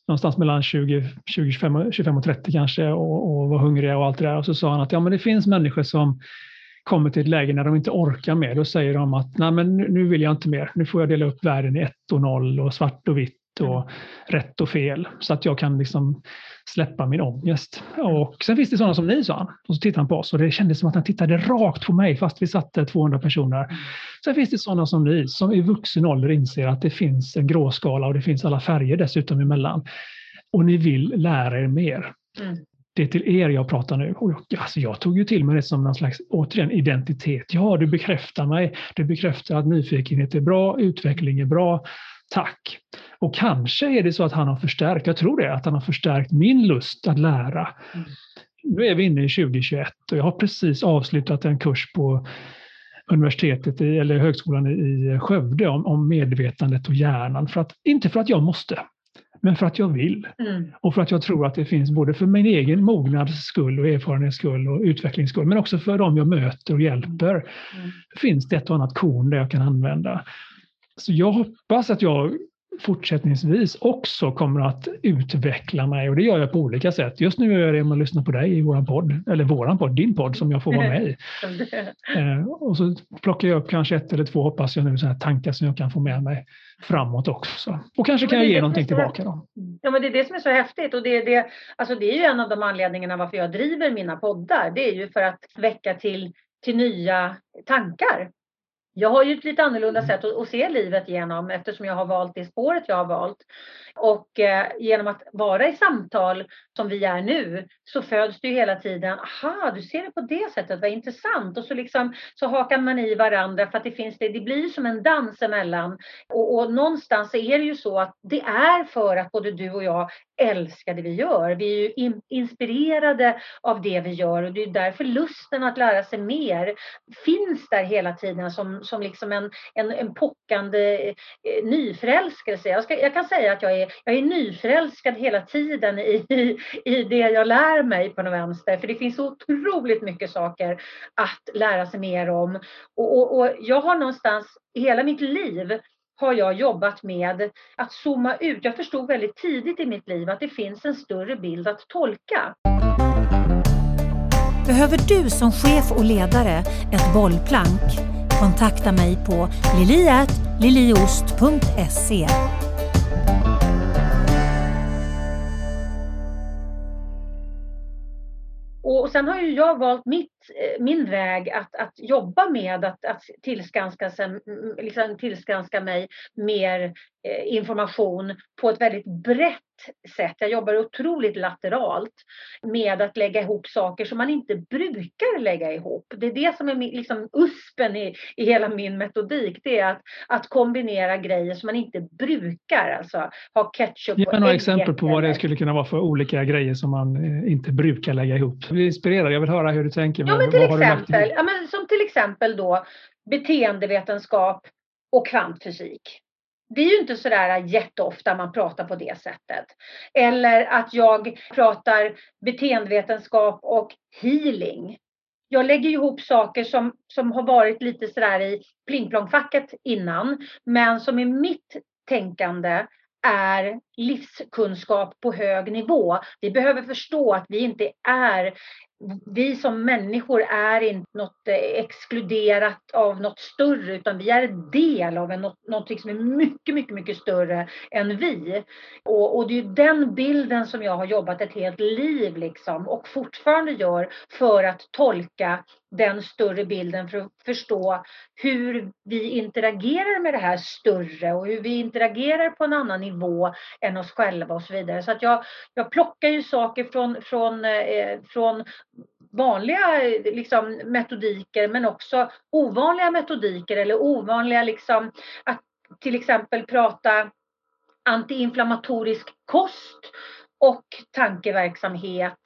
någonstans mellan 20, 20 25, 25 och 30 kanske och, och var hungriga och allt det där. Och så sa han att ja, men det finns människor som kommer till ett läge när de inte orkar mer. Då säger de att Nej, men nu vill jag inte mer. Nu får jag dela upp världen i ett och noll och svart och vitt och mm. rätt och fel så att jag kan liksom släppa min ångest. Och sen finns det sådana som ni, sa han. Och så tittade han på oss och det kändes som att han tittade rakt på mig fast vi satt där 200 personer. Mm. Sen finns det sådana som ni som i vuxen ålder inser att det finns en gråskala och det finns alla färger dessutom emellan. Och ni vill lära er mer. Mm. Det är till er jag pratar nu. Och jag, alltså jag tog ju till mig det som någon slags, återigen, identitet. Ja, du bekräftar mig. Du bekräftar att nyfikenhet är bra, utveckling är bra. Tack! Och kanske är det så att han har förstärkt, jag tror det, att han har förstärkt min lust att lära. Mm. Nu är vi inne i 2021 och jag har precis avslutat en kurs på universitetet eller högskolan i Skövde om, om medvetandet och hjärnan. För att, inte för att jag måste, men för att jag vill. Mm. Och för att jag tror att det finns både för min egen mognads skull och erfarenhets skull och utvecklings skull, men också för dem jag möter och hjälper. Mm. finns det ett och annat korn där jag kan använda. Så jag hoppas att jag fortsättningsvis också kommer att utveckla mig och det gör jag på olika sätt. Just nu gör jag det genom att lyssna på dig i våran podd, eller våran podd, din podd som jag får vara med i. [LAUGHS] Eh, och så plockar jag upp kanske ett eller två, hoppas jag nu, så här tankar som jag kan få med mig framåt också. Och kanske kan jag ge någonting tillbaka då. Ja, men det är det som är så häftigt och det är, det, alltså det är ju en av de anledningarna varför jag driver mina poddar. Det är ju för att väcka till, till nya tankar jag har ju ett lite annorlunda mm. sätt att, att, se livet genom eftersom jag har valt det spåret jag har valt. Och eh, genom att vara i samtal som vi är nu så föds det ju hela tiden, aha, du ser det på det sättet, vad intressant. Och så, liksom, så hakar man i varandra för att det finns det, det blir som en dans emellan. Och, och någonstans är det ju så att det är för att både du och jag älskar det vi gör. Vi är ju in, inspirerade av det vi gör och det är därför lusten att lära sig mer finns där hela tiden som, som liksom en, en, en pockande eh, nyförälskelse. Jag, ska, jag kan säga att jag är, jag är nyförälskad hela tiden i, i, det jag lär mig på något vänster. För det finns så otroligt mycket saker att lära sig mer om. Och, och, och jag har någonstans hela mitt liv har jag jobbat med att zooma ut. Jag förstod väldigt tidigt i mitt liv att det finns en större bild att tolka. Behöver du som chef och ledare ett bollplank? Kontakta mig på liliatliliost.se Och sen har ju jag valt mitt, min väg att, att jobba med att, att tillskanska, sig, liksom tillskanska mig mer eh, information på ett väldigt brett sätt. Jag jobbar otroligt lateralt med att lägga ihop saker som man inte brukar lägga ihop. Det är det som är liksom uspen i, i hela min metodik. Det är att, att kombinera grejer som man inte brukar. Alltså ha ketchup Ge några exempel på vad det skulle kunna vara för olika grejer som man eh, inte brukar lägga ihop. Jag blir inspirerad. Jag vill höra hur du tänker. Ja, men till exempel, ja, men som till exempel då beteendevetenskap och kvantfysik det är ju inte sådär jätteofta man pratar på det sättet. Eller att jag pratar beteendevetenskap och healing. Jag lägger ihop saker som, som har varit lite sådär i plingplongfacket innan, men som i mitt tänkande är livskunskap på hög nivå. Vi behöver förstå att vi inte är vi som människor är inte något eh, exkluderat av något större utan vi är en del av något, något som är mycket, mycket, mycket större än vi. Och, och det är den bilden som jag har jobbat ett helt liv liksom och fortfarande gör för att tolka den större bilden för att förstå hur vi interagerar med det här större och hur vi interagerar på en annan nivå än oss själva och så vidare. Så att jag, jag plockar ju saker från, från, eh, från vanliga eh, liksom, metodiker men också ovanliga metodiker eller ovanliga liksom att till exempel prata antiinflammatorisk kost och tankeverksamhet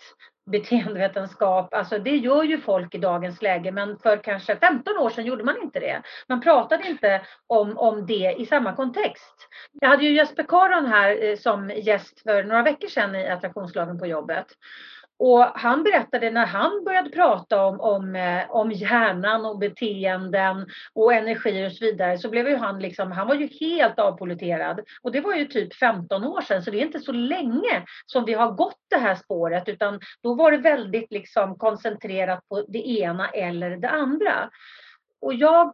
beteendevetenskap, alltså det gör ju folk i dagens läge men för kanske 15 år sedan gjorde man inte det. Man pratade inte om, om det i samma kontext. Jag hade ju Jesper Karon här eh, som gäst för några veckor sedan i Attraktionslagen på jobbet och han berättade när han började prata om, om, eh, om hjärnan och beteenden och energi och så vidare så blev ju han liksom, han var ju helt avpoliterad. Och det var ju typ 15 år sedan så det är inte så länge som vi har gått det här spåret utan då var det väldigt liksom koncentrerat på det ena eller det andra. Och jag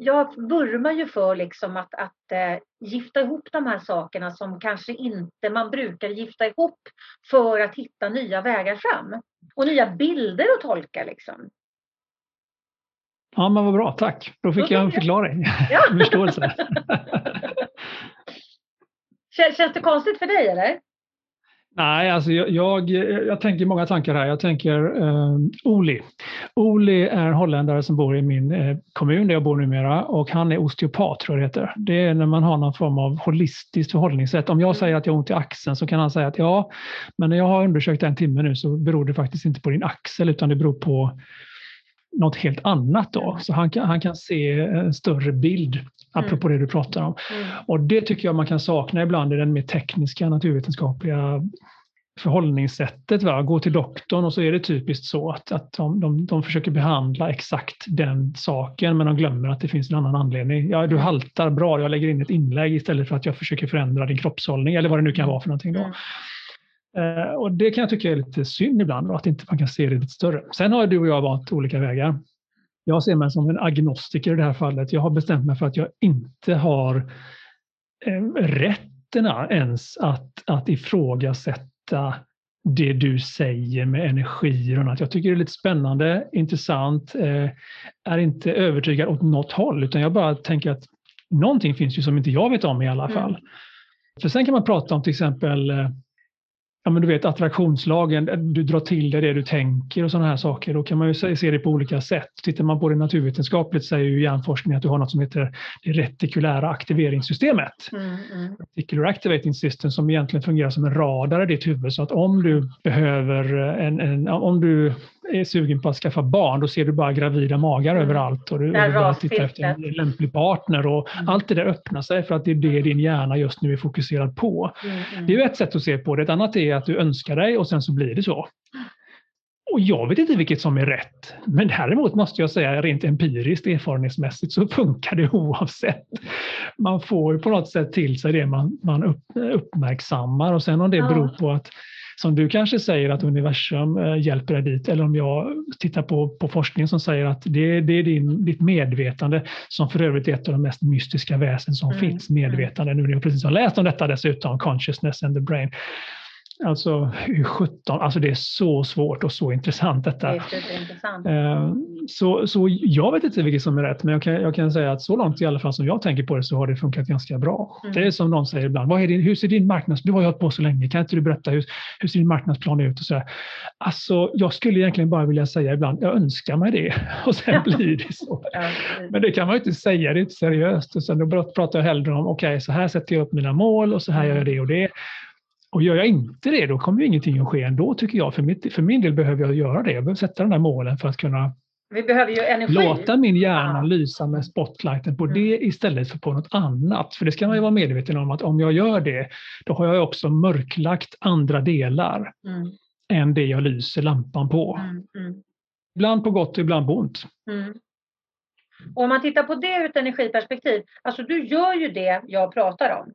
jag vurmar ju för liksom att, att äh, gifta ihop de här sakerna som kanske inte man brukar gifta ihop för att hitta nya vägar fram. Och nya bilder att tolka liksom. Ja men vad bra, tack. Då fick Då jag en förklaring. Ja. [LAUGHS] förståelse. [LAUGHS] Känns det konstigt för dig eller? Nej, alltså jag, jag, jag, tänker många tankar här. Jag tänker eh, Oli. Oli är holländare som bor i min eh, kommun där jag bor numera och han är osteopat tror jag det heter. Det är när man har någon form av holistiskt förhållningssätt. Om jag säger att jag har ont i axeln så kan han säga att ja, men när jag har undersökt en timme nu så beror det faktiskt inte på din axel utan det beror på något helt annat då. Så han kan, han kan se en större bild apropå mm. det du pratar om. Mm. Och det tycker jag man kan sakna ibland i den mer tekniska naturvetenskapliga förhållningssättet. Va? Gå till doktorn och så är det typiskt så att, att de, de, de försöker behandla exakt den saken men de glömmer att det finns en annan anledning. Ja, du mm. haltar bra, jag lägger in ett inlägg istället för att jag försöker förändra din kroppshållning eller vad det nu kan vara för någonting. Då. Eh, och det kan jag tycka är lite synd ibland, att inte man kan se det lite större. Sen har du och jag valt olika vägar. Jag ser mig som en agnostiker i det här fallet. Jag har bestämt mig för att jag inte har eh, rätterna ens att, att ifrågasätta det du säger med energier och annat. Jag tycker det är lite spännande, intressant, eh, är inte övertygad åt något håll utan jag bara tänker att någonting finns ju som inte jag vet om i alla mm. fall. Mm. För sen kan man prata om till exempel ja, men du vet attraktionslagen, du drar till dig det du tänker och sådana här saker. Då kan man ju se det på olika sätt. Tittar man på det naturvetenskapligt säger ju hjärnforskning att du har något som heter det retikulära aktiveringssystemet. Mm, mm. Reticular activating system som egentligen fungerar som en radar i ditt huvud. Så att om du behöver en, en om du är sugen på att skaffa barn, då ser du bara gravida magar mm. överallt och du, och du börjar titta efter en lämplig partner och mm. allt det där öppnar sig för att det är det din hjärna just nu är fokuserad på. Mm. mm. Det är ett sätt att se på det. Ett annat är att du önskar dig och sen så blir det så. [GASPS] Och jag vet inte vilket som är rätt. Men däremot måste jag säga rent empiriskt, erfarenhetsmässigt, så funkar det [LAUGHS] oavsett. Man får på något sätt till sig det man, man upp, uppmärksammar och sen om det beror på att som du kanske säger att universum eh, hjälper dig dit eller om jag tittar på, på forskning som säger att det, det är din, ditt medvetande som för övrigt är ett av de mest mystiska väsen som mm. finns, medvetande. Nu när jag precis har läst om detta dessutom, consciousness and the brain. Alltså hur 17, alltså det är så svårt och så intressant detta. Det intressant. Eh, så, så jag vet inte vilket som är rätt, men jag kan, jag kan säga att så långt i alla fall som jag tänker på det så har det funkat ganska bra. Mm. Det är som någon säger ibland, vad är din, hur ser din marknads... Du har ju hållit på så länge, kan inte du berätta hur, hur ser din marknadsplan ut? Och så här. Alltså, jag skulle egentligen bara vilja säga ibland, jag önskar mig det [LAUGHS] och sen blir det så. Men det kan man ju inte säga, det är inte seriöst. Och sen då pratar jag hellre om, okej, okay, så här sätter jag upp mina mål och så här gör jag det och det. Och gör jag inte det, då kommer ju ingenting att ske ändå tycker jag. För, mitt, för min del behöver jag göra det. Jag behöver sätta de där målen för att kunna vi behöver ju energi. Låta min hjärna lysa med spotlighten på mm. det istället för på något annat. För det ska man ju vara medveten om att om jag gör det, då har jag också mörklagt andra delar mm. än det jag lyser lampan på. Mm. Mm. Ibland på gott och ibland på ont. Mm. Om man tittar på det ur ett energiperspektiv, alltså du gör ju det jag pratar om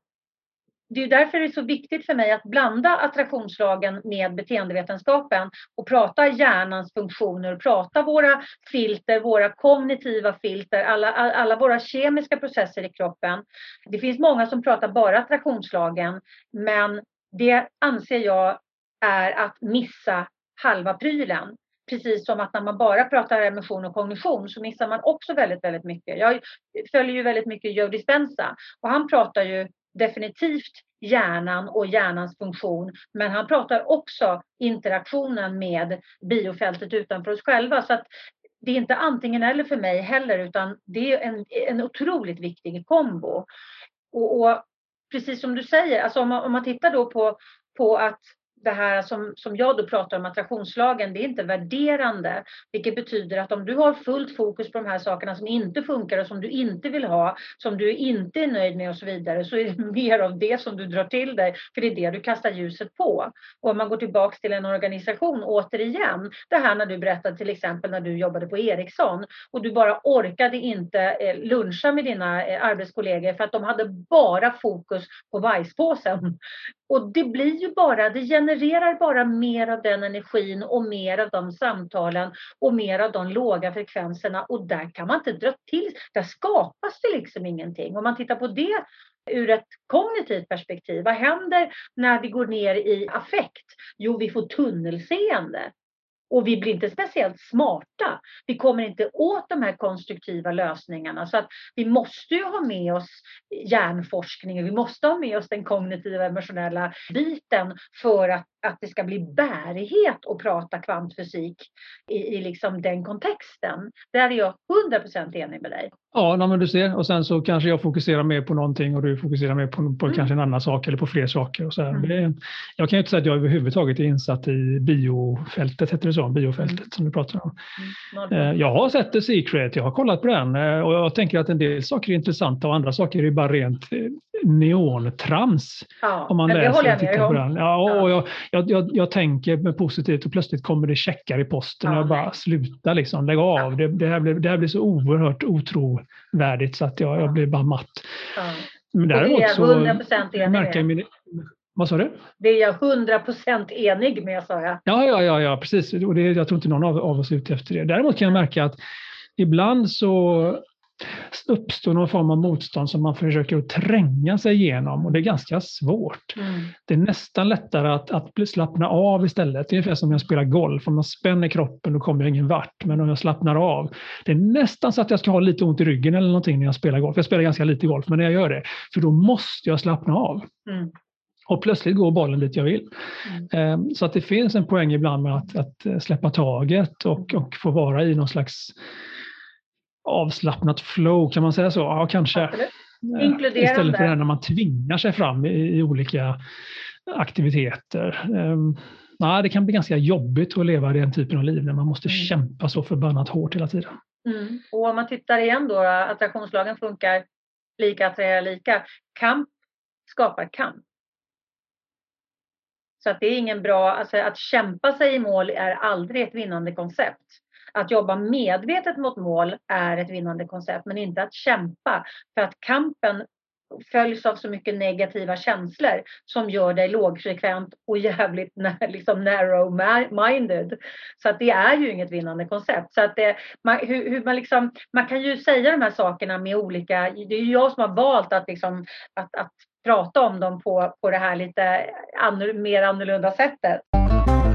det är därför det är så viktigt för mig att blanda attraktionslagen med beteendevetenskapen och prata hjärnans funktioner, prata våra filter, våra kognitiva filter, alla, alla våra kemiska processer i kroppen. Det finns många som pratar bara attraktionslagen, men det anser jag är att missa halva prylen. Precis som att när man bara pratar emotion och kognition så missar man också väldigt, väldigt mycket. Jag följer ju väldigt mycket Joe Dispenza och han pratar ju definitivt hjärnan och hjärnans funktion. Men han pratar också interaktionen med biofältet utanför oss själva. Så att det är inte antingen eller för mig heller utan det är en, en otroligt viktig kombo. Och, och precis som du säger, alltså om, man, om man tittar då på, på att det här som, som jag då pratar om, attraktionslagen, det är inte värderande. Vilket betyder att om du har fullt fokus på de här sakerna som inte funkar och som du inte vill ha, som du inte är nöjd med och så vidare, så är det [LAUGHS] mer av det som du drar till dig, för det är det du kastar ljuset på. Och om man går tillbaks till en organisation, återigen, det här när du berättade till exempel när du jobbade på Ericsson och du bara orkade inte eh, luncha med dina eh, arbetskollegor för att de hade bara fokus på bajspåsen. Och det blir ju bara, det genererar bara mer av den energin och mer av de samtalen och mer av de låga frekvenserna och där kan man inte dra till, där skapas det liksom ingenting. Om man tittar på det ur ett kognitivt perspektiv, vad händer när vi går ner i affekt? Jo, vi får tunnelseende. Och vi blir inte speciellt smarta. Vi kommer inte åt de här konstruktiva lösningarna. Så att vi måste ju ha med oss hjärnforskning, vi måste ha med oss den kognitiva emotionella biten för att att det ska bli bärighet att prata kvantfysik i, i liksom den kontexten. Där är jag 100% enig med dig. Ja, men du ser. Och sen så kanske jag fokuserar mer på någonting och du fokuserar mer på, på mm. kanske en annan sak eller på fler saker. Och så mm. det, jag kan ju inte säga att jag överhuvudtaget är insatt i biofältet, heter det så? Biofältet mm. som du pratar om. Mm. Jag har sett The Secret, jag har kollat på den eh, och jag tänker att en del saker är intressanta och andra saker är bara rent eh, neontrams. Ja, Om man läser och tittar på den. Ja, och Ja. jag, jag, jag, tänker med positivt och plötsligt kommer det checkar i posten och Ja, jag bara nej. sluta liksom, lägg av. Det, det, här blir, det här blir så oerhört otrovärdigt så att jag, jag Ja. blir bara matt. Ja. Men det är däremot jag så 100% enig märker med. Vad sa du? Det är jag 100% enig med, sa jag. Ja, ja, ja, ja precis. Och det, jag tror inte någon av, av oss är ute efter det. Däremot kan jag märka att ibland så uppstår någon form av motstånd som man försöker att tränga sig igenom och det är ganska svårt. Mm. Det är nästan lättare att, att slappna av istället. Det är ungefär som när jag spelar golf. Om jag spänner kroppen då kommer jag ingen vart. Men om jag slappnar av. Det är nästan så att jag ska ha lite ont i ryggen eller någonting när jag spelar golf. Jag spelar ganska lite golf, men när jag gör det. För då måste jag slappna av. Mm. Och plötsligt går bollen dit jag vill. Mm. Eh, Så att det finns en poäng ibland med att, att släppa taget och, och få vara i någon slags avslappnat flow, kan man säga så? Ja, kanske. Eh, Inkluderande. Istället för det här när man tvingar sig fram i, i olika aktiviteter. Um, nej, det kan bli ganska jobbigt att leva den typen av liv när man måste Mm. kämpa så förbannat hårt hela tiden. Mm. Och om man tittar igen då, attraktionslagen funkar lika attraherar lika. Kamp skapar kamp. Så att det är ingen bra, alltså att kämpa sig i mål är aldrig ett vinnande koncept. Att jobba medvetet mot mål är ett vinnande koncept, men inte att kämpa. För att kampen följs av så mycket negativa känslor som gör dig lågfrekvent och jävligt [LAUGHS] liksom narrow-minded. Så att det är ju inget vinnande koncept. Så att det, man, hur, hur man, liksom, man kan ju säga de här sakerna med olika... Det är ju jag som har valt att, liksom, att, att prata om dem på, på det här lite annorl- mer annorlunda sättet.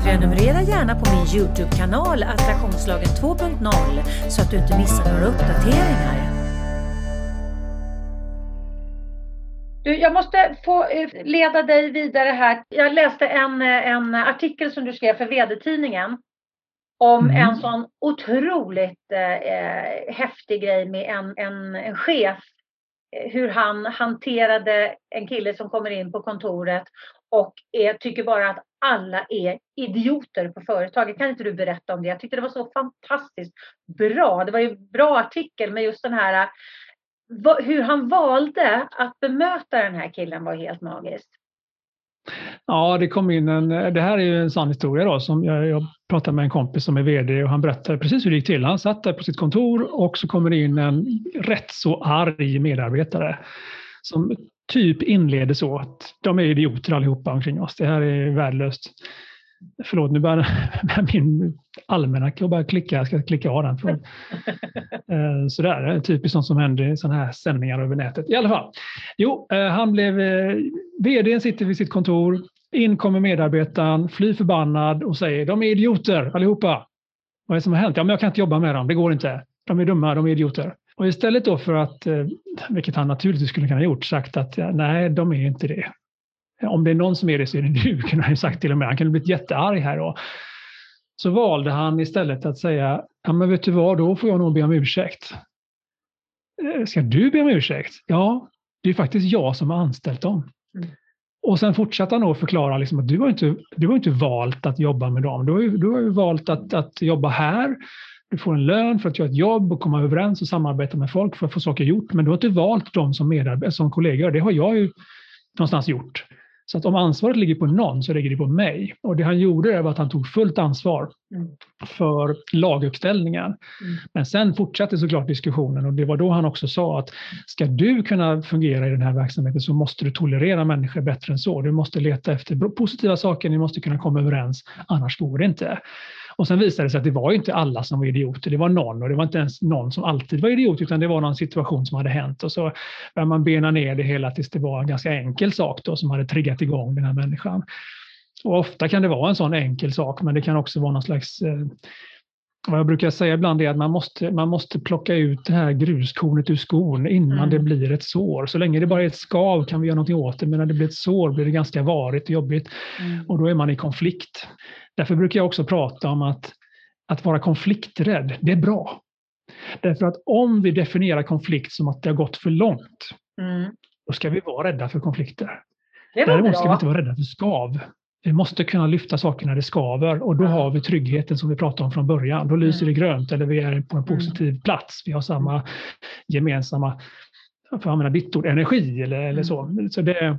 Prenumerera gärna på min Youtube-kanal Attraktionslagen 2.0 så att du inte missar några uppdateringar. Jag måste få eh, leda dig vidare här. Jag läste en, eh, en artikel som du skrev för VD-tidningen om Mm. en sån otroligt eh, eh, häftig grej med en, en, en chef. Hur han hanterade en kille som kommer in på kontoret och är, tycker bara att alla är idioter på företaget. Kan inte du berätta om det? Jag tyckte det var så fantastiskt bra. Det var ju en bra artikel med just den här äh, hur han valde att bemöta den här killen var helt magiskt. Ja, det kom in en, det här är ju en sann historia då, som jag, jag pratade med en kompis som är VD och han berättade precis hur det gick till. Han satt där på sitt kontor och så kommer det in en rätt så arg medarbetare som typ inleder så att de är idioter allihopa omkring oss. Det här är värdelöst. Förlåt, nu börjar [LAUGHS] min almanacka börja klicka. Jag ska klicka av den. Förlåt. [LAUGHS] Eh, Sådär, typiskt sånt som händer i sådana här sändningar över nätet. I alla fall. Jo, eh, han blev... eh, VDn sitter vid sitt kontor. In kommer medarbetaren, fly förbannad och säger de är idioter allihopa. Vad är det som har hänt? Ja, men jag kan inte jobba med dem. Det går inte. De är dumma, de är idioter. Och istället då för att, eh, vilket han naturligtvis skulle kunna ha gjort, sagt att nej, de är inte det. Om det är någon som är det så är det du, [LAUGHS] kunde han ju sagt till och med. Han kunde blivit jättearg här då. Så valde han istället att säga, ja men vet du vad, då får jag nog be om ursäkt. "Eh, Ska du be om ursäkt? Ja, det är faktiskt jag som har anställt dem. Mm. Och sen fortsatte han då förklara liksom att du har, inte, du har inte valt att jobba med dem. Du har ju, du har ju valt att, att jobba här. Du får en lön för att göra ett jobb och komma överens och samarbeta med folk för att få saker gjort. Men du har inte valt dem som, medarbetare, som kollegor. Det har jag ju någonstans gjort. Så att om ansvaret ligger på någon så ligger det på mig. Och det han gjorde var att han tog fullt ansvar Mm. för laguppställningar. Mm. Men sen fortsatte såklart diskussionen och det var då han också sa att ska du kunna fungera i den här verksamheten så måste du tolerera människor bättre än så. Du måste leta efter positiva saker, ni måste kunna komma överens, annars går det inte. Och sen visade det sig att det var ju inte alla som var idioter, det var någon och det var inte ens någon som alltid var idiot utan det var någon situation som hade hänt och så började man bena ner det hela tills det var en ganska enkel sak då som hade triggat igång den här människan. Och ofta kan det vara en sån enkel sak men det kan också vara någon slags eh, vad jag brukar säga ibland är att man måste, man måste plocka ut det här gruskornet ur skon innan Mm. det blir ett sår. Så länge det bara är ett skav kan vi göra någonting åt det, men när det blir ett sår blir det ganska varigt och jobbigt Mm. och då är man i konflikt. Därför brukar jag också prata om att, att vara konflikträdd, det är bra. Därför att om vi definierar konflikt som att det har gått för långt, Mm. då ska vi vara rädda för konflikter. Det var Däremot ska vi inte vara rädda för skav. Vi måste kunna lyfta saker när det skaver och då Ja. har vi tryggheten som vi pratade om från början. Då lyser Mm. det grönt eller vi är på en positiv plats. Vi har samma gemensamma för att använda ditt ord, energi eller, eller så. så det,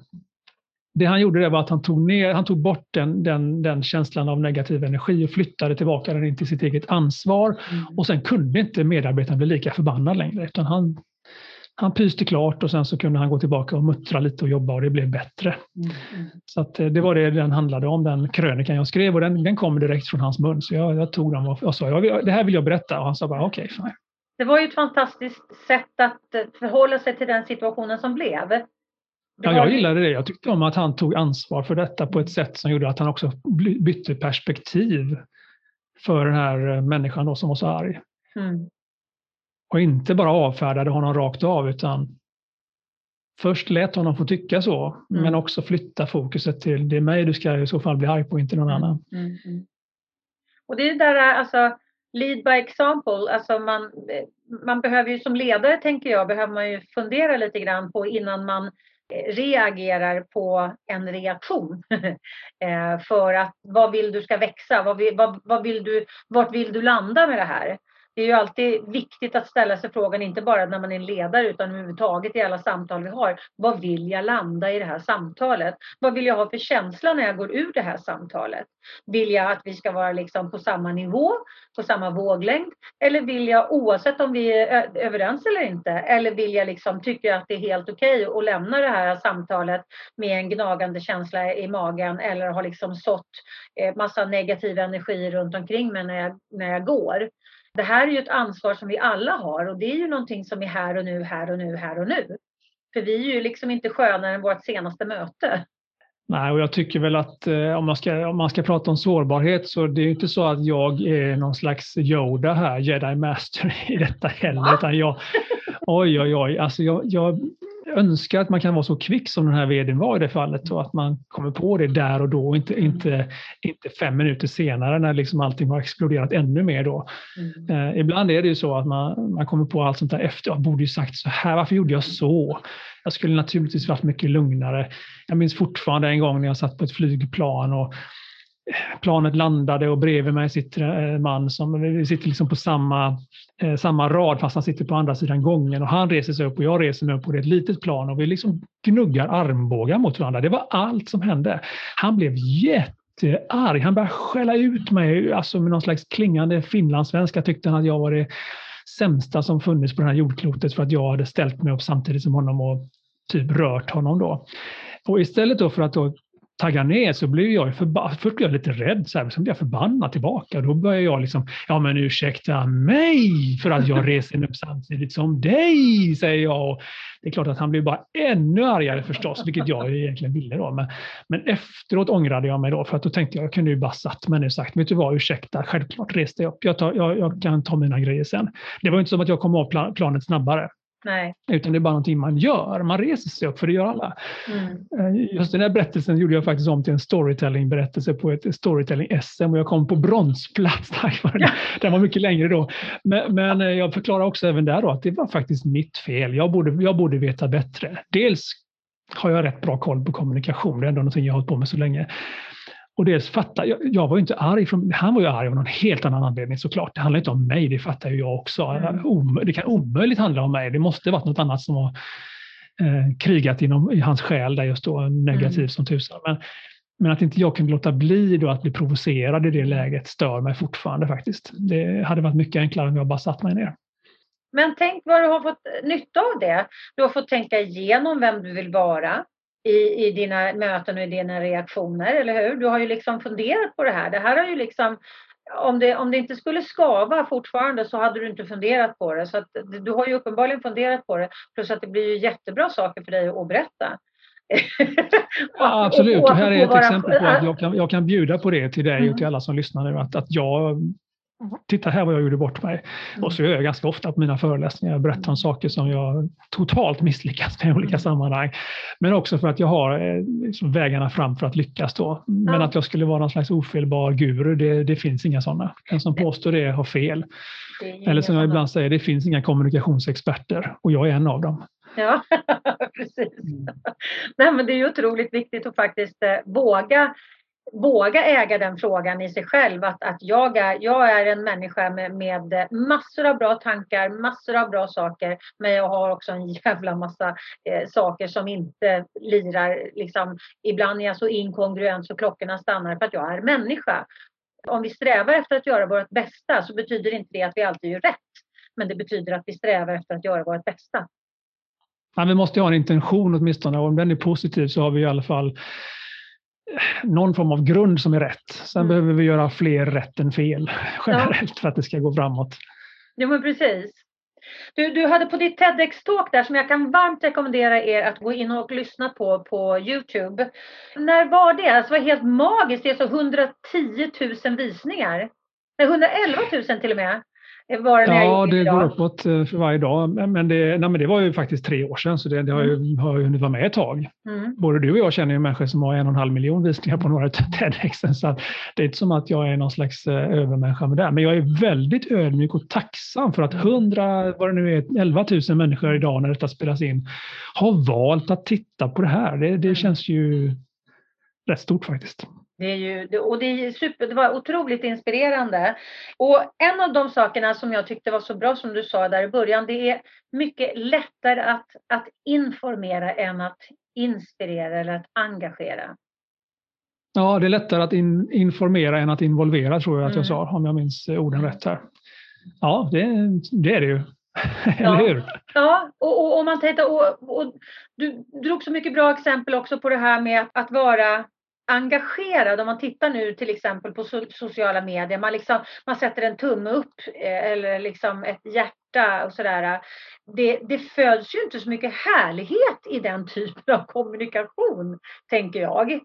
det han gjorde det var att han tog, ner, han tog bort den, den, den känslan av negativ energi och flyttade tillbaka den in till sitt eget ansvar. Mm. Och sen kunde inte medarbetaren bli lika förbannad längre, utan han, han pyste klart och sen så kunde han gå tillbaka och muttra lite och jobba och det blev bättre. Mm. mm. Så att eh, det var det den handlade om, den krönikan jag skrev och den, den kom direkt från hans mun. Så jag, jag tog den och, och sa det här vill jag berätta och han sa bara okej, okay, fine. Det var ju ett fantastiskt sätt att eh, förhålla sig till den situationen som blev. Ja, jag gillade det. Jag tyckte om att han tog ansvar för detta på ett sätt som gjorde att han också bytte perspektiv för den här eh, människan då som var så arg. Mm. Och inte bara avfärdade honom rakt av utan först lät honom få tycka så, mm. men också flytta fokuset till det är mig du ska i så fall bli arg på, inte någon mm. annan. Mm, mm. Och det är där alltså lead by example, alltså man, man behöver ju som ledare tänker jag, behöver man ju fundera lite grann på innan man reagerar på en reaktion. [LAUGHS] Eh, för att vad vill du ska växa? Vad vill, vad, vad vill du, vart vill du landa med det här? Det är ju alltid viktigt att ställa sig frågan, inte bara när man är ledare utan överhuvudtaget i alla samtal vi har. Vad vill jag landa i det här samtalet? Vad vill jag ha för känsla när jag går ur det här samtalet? Vill jag att vi ska vara liksom på samma nivå, på samma våglängd? Eller vill jag, oavsett om vi är överens eller inte, eller vill jag liksom tycka att det är helt okej okay att lämna det här samtalet med en gnagande känsla i magen eller har liksom sått eh, massa negativ energi runt omkring mig när jag, när jag går? Det här är ju ett ansvar som vi alla har och det är ju någonting som är här och nu, här och nu, här och nu. För vi är ju liksom inte skönare än vårt senaste möte. Nej, och jag tycker väl att eh, om, man ska, om man ska prata om sårbarhet så det är inte så att jag är någon slags Yoda här, jedi master i detta heller, utan jag, [LAUGHS] oj, oj, oj, alltså jag, jag önskar att man kan vara så kvick som den här vdn var i det fallet och att man kommer på det där och då och inte, inte, inte fem minuter senare när liksom allting har exploderat ännu mer. Då. Mm. Eh, ibland är det ju så att man, man kommer på allt sånt där efter. Jag borde ju sagt så här, varför gjorde jag så? Jag skulle naturligtvis varit mycket lugnare. Jag minns fortfarande en gång när jag satt på ett flygplan och planet landade och bredvid mig sitter en man som vi sitter liksom på samma, eh, samma rad fast han sitter på andra sidan gången och han reser sig upp och jag reser mig upp Det är ett litet plan och vi liksom gnuggar armbågar mot varandra. Det var allt som hände. Han blev jättearg. Han började skälla ut mig alltså med någon slags klingande finlandssvenska tyckte han att jag var det sämsta som funnits på det här jordklotet för att jag hade ställt mig upp samtidigt som honom och typ rört honom då. Och istället då för att då taggar ner så blir jag förbannad. Först blir jag lite rädd, så här, sen blir jag förbannad tillbaka. Då börjar jag liksom, ja men ursäkta mig för att jag [LAUGHS] reser upp samtidigt som dig, säger jag. Och det är klart att han blir bara ännu argare förstås, vilket jag egentligen ville då. Men, men efteråt ångrade jag mig då, för att då tänkte jag, jag kunde ju bara satt mig och sagt, vet du vad, ursäkta, självklart reste jag upp. Jag, tar, jag, jag kan ta mina grejer sen. Det var inte som att jag kom av planet snabbare. Nej. Utan det är bara någonting man gör. Man reser sig upp, för det gör alla. Mm. Eh, just den här berättelsen gjorde jag faktiskt om till en storytelling-berättelse på ett storytelling-SM och jag kom på bronsplats tack vare det. Den var mycket längre då. Men, men, eh, jag förklarar också även där då att det var faktiskt mitt fel. Jag borde, jag borde veta bättre. Dels har jag rätt bra koll på kommunikation, det är ändå någonting jag har hållit på med så länge. Och dels fatta, jag, jag var ju inte arg, från, han var ju arg av någon helt annan anledning såklart. Det handlar inte om mig, det fattar ju jag också. Mm. Det kan omöjligt handla om mig, det måste varit något annat som har eh, krigat inom, i hans själ där just då, negativt mm. som tusan. Men, men att inte jag kunde låta bli då att bli provocerad i det läget stör mig fortfarande faktiskt. Det hade varit mycket enklare om jag bara satt mig ner. Men tänk vad du har fått nytta av det. Du har fått tänka igenom vem du vill vara i, i dina möten och i dina reaktioner, eller hur? Du har ju liksom funderat på det här. Det här har ju liksom om det, om det inte skulle skava fortfarande så hade du inte funderat på det. Så att, du har ju uppenbarligen funderat på det. Plus att det blir ju jättebra saker för dig att berätta. [LAUGHS] ja, absolut, det här är ett exempel på att jag kan, jag kan bjuda på det till dig och till mm. alla som lyssnar nu. Att, att jag titta här vad jag gjorde bort mig. Mm. Och så gör jag ganska ofta på mina föreläsningar. Jag berättar om saker som jag totalt misslyckats med i olika mm. sammanhang. Men också för att jag har eh, liksom vägarna fram för att lyckas då. Men mm. att jag skulle vara någon slags ofelbar guru, det, det finns inga sådana. Den som påstår det har fel. Det Eller som jag ibland säger, det finns inga kommunikationsexperter och jag är en av dem. Ja, [LAUGHS] precis. Mm. Nej, men det är ju otroligt viktigt att faktiskt eh, våga våga äga den frågan i sig själv. Att, att jag, är, jag är en människa med, med massor av bra tankar, massor av bra saker. Men jag har också en jävla massa eh, saker som inte lirar. Liksom, ibland är jag så inkongruent så klockorna stannar för att jag är människa. Om vi strävar efter att göra vårt bästa så betyder inte det att vi alltid gör rätt. Men det betyder att vi strävar efter att göra vårt bästa. Ja, vi måste ha en intention åtminstone. Om den är positiv så har vi i alla fall någon form av grund som är rätt. Sen mm. behöver vi göra fler rätt än fel generellt ja. för att det ska gå framåt. Ja, men precis. Du, du hade på ditt TEDx-talk där som jag kan varmt rekommendera er att gå in och lyssna på på Youtube. När var det? Alltså, det var helt magiskt. Det är så 110 000 visningar. Nej, 111 000 till och med. Var det ja, det går uppåt eh, för varje dag. Men det, nej, men det var ju faktiskt tre år sedan, så det, det har, ju, mm. har ju hunnit vara med ett tag. Mm. Både du och jag känner ju människor som har en och en halv miljon visningar på några [LAUGHS] TEDxen, så det är inte som att jag är någon slags eh, övermänniska med det. Men jag är väldigt ödmjuk och tacksam för att hundra, vad det nu är, 11 000 människor idag när detta spelas in, har valt att titta på det här. Det, det mm. känns ju rätt stort faktiskt. Det, är ju, och det, är super, det var otroligt inspirerande. Och en av de sakerna som jag tyckte var så bra som du sa där i början, det är mycket lättare att, att informera än att inspirera eller att engagera. Ja, det är lättare att in, informera än att involvera tror jag att jag mm. sa, om jag minns orden rätt här. Ja, det, det är det ju. [LAUGHS] Eller hur? Ja, och, och, och man tänkte, och, och, du drog så mycket bra exempel också på det här med att, att vara engagerad. Om man tittar nu till exempel på sociala medier, man, liksom, man sätter en tumme upp eh, eller liksom ett hjärta och sådär. Det, det föds ju inte så mycket härlighet i den typen av kommunikation, tänker jag.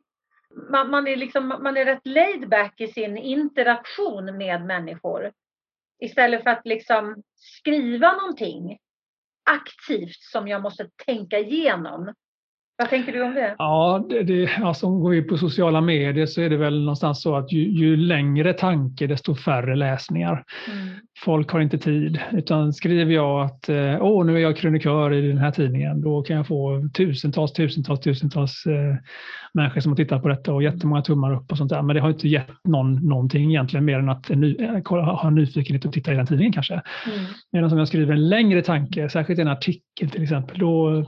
Man, man, är liksom, man är rätt laid back i sin interaktion med människor. Istället för att liksom skriva någonting aktivt som jag måste tänka igenom vad tänker du om det? Ja, det, det, alltså om vi går på sociala medier så är det väl någonstans så att ju, ju längre tanke desto färre läsningar. Mm. Folk har inte tid, utan skriver jag att eh, åh, nu är jag krönikör i den här tidningen, då kan jag få tusentals, tusentals, tusentals eh, människor som har tittat på detta och jättemånga tummar upp och sånt där. Men det har inte gett någon någonting egentligen mer än att ny, ha nyfikenhet och titta i den tidningen kanske. Mm. Medan om jag skriver en längre tanke, särskilt en artikel till exempel, då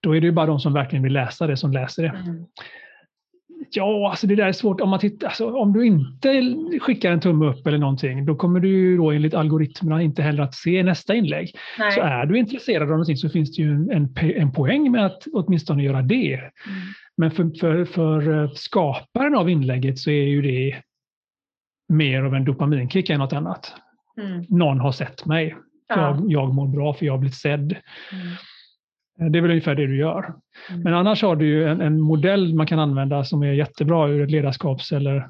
då är det ju bara de som verkligen vill läsa det som läser det. Mm. Ja, alltså det där är svårt. Om, man tittar, alltså om du inte skickar en tumme upp eller någonting, då kommer du ju då enligt algoritmerna inte heller att se nästa inlägg. Nej. Så är du intresserad av någonting så finns det ju en, en poäng med att åtminstone göra det. Mm. Men för, för, för eh, skaparen av inlägget så är ju det mer av en dopaminkick än något annat. Mm. Någon har sett mig. Ja. Jag, jag mår bra för jag har blivit sedd. Mm. Eh, det är väl ungefär det du gör. Mm. Men annars har du ju en, en, modell man kan använda som är jättebra ur ett ledarskaps eller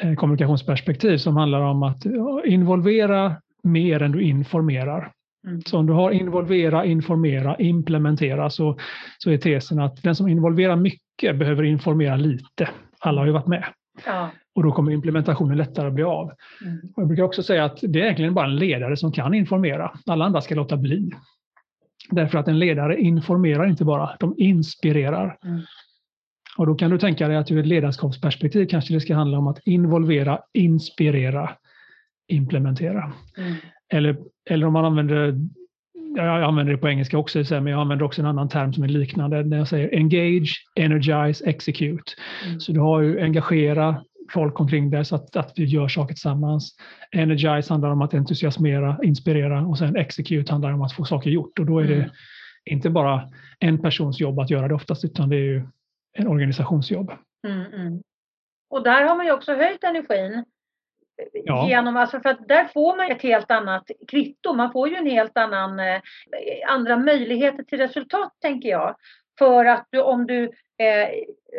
eh, kommunikationsperspektiv som handlar om att involvera mer än du informerar. Mm. Så om du har involvera, informera, implementera så, så är tesen att den som involverar mycket behöver informera lite. Alla har ju varit med. Ja. Och då kommer implementationen lättare att bli av. Mm. Jag brukar också säga att det är egentligen bara en ledare som kan informera. Alla andra ska låta bli. Därför att en ledare informerar inte bara, de inspirerar. Mm. Och då kan du tänka dig att ur ett ledarskapsperspektiv kanske det ska handla om att involvera, inspirera, implementera. Mm. Eller, eller om man använder, jag använder det på engelska också, men jag använder också en annan term som är liknande när jag säger engage, energize, execute. Mm. Så du har ju engagera, folk omkring dig så att, att vi gör saker tillsammans. Energize handlar om att entusiasmera, inspirera och sen execute handlar om att få saker gjort. Och då är det mm. inte bara en persons jobb att göra det oftast utan det är ju en organisationsjobb. Mm, mm. Och där har man ju också höjt energin. Ja. Genom, alltså för att där får man ett helt annat kvitto. Man får ju en helt annan, eh, andra möjligheter till resultat tänker jag. För att du, om du eh,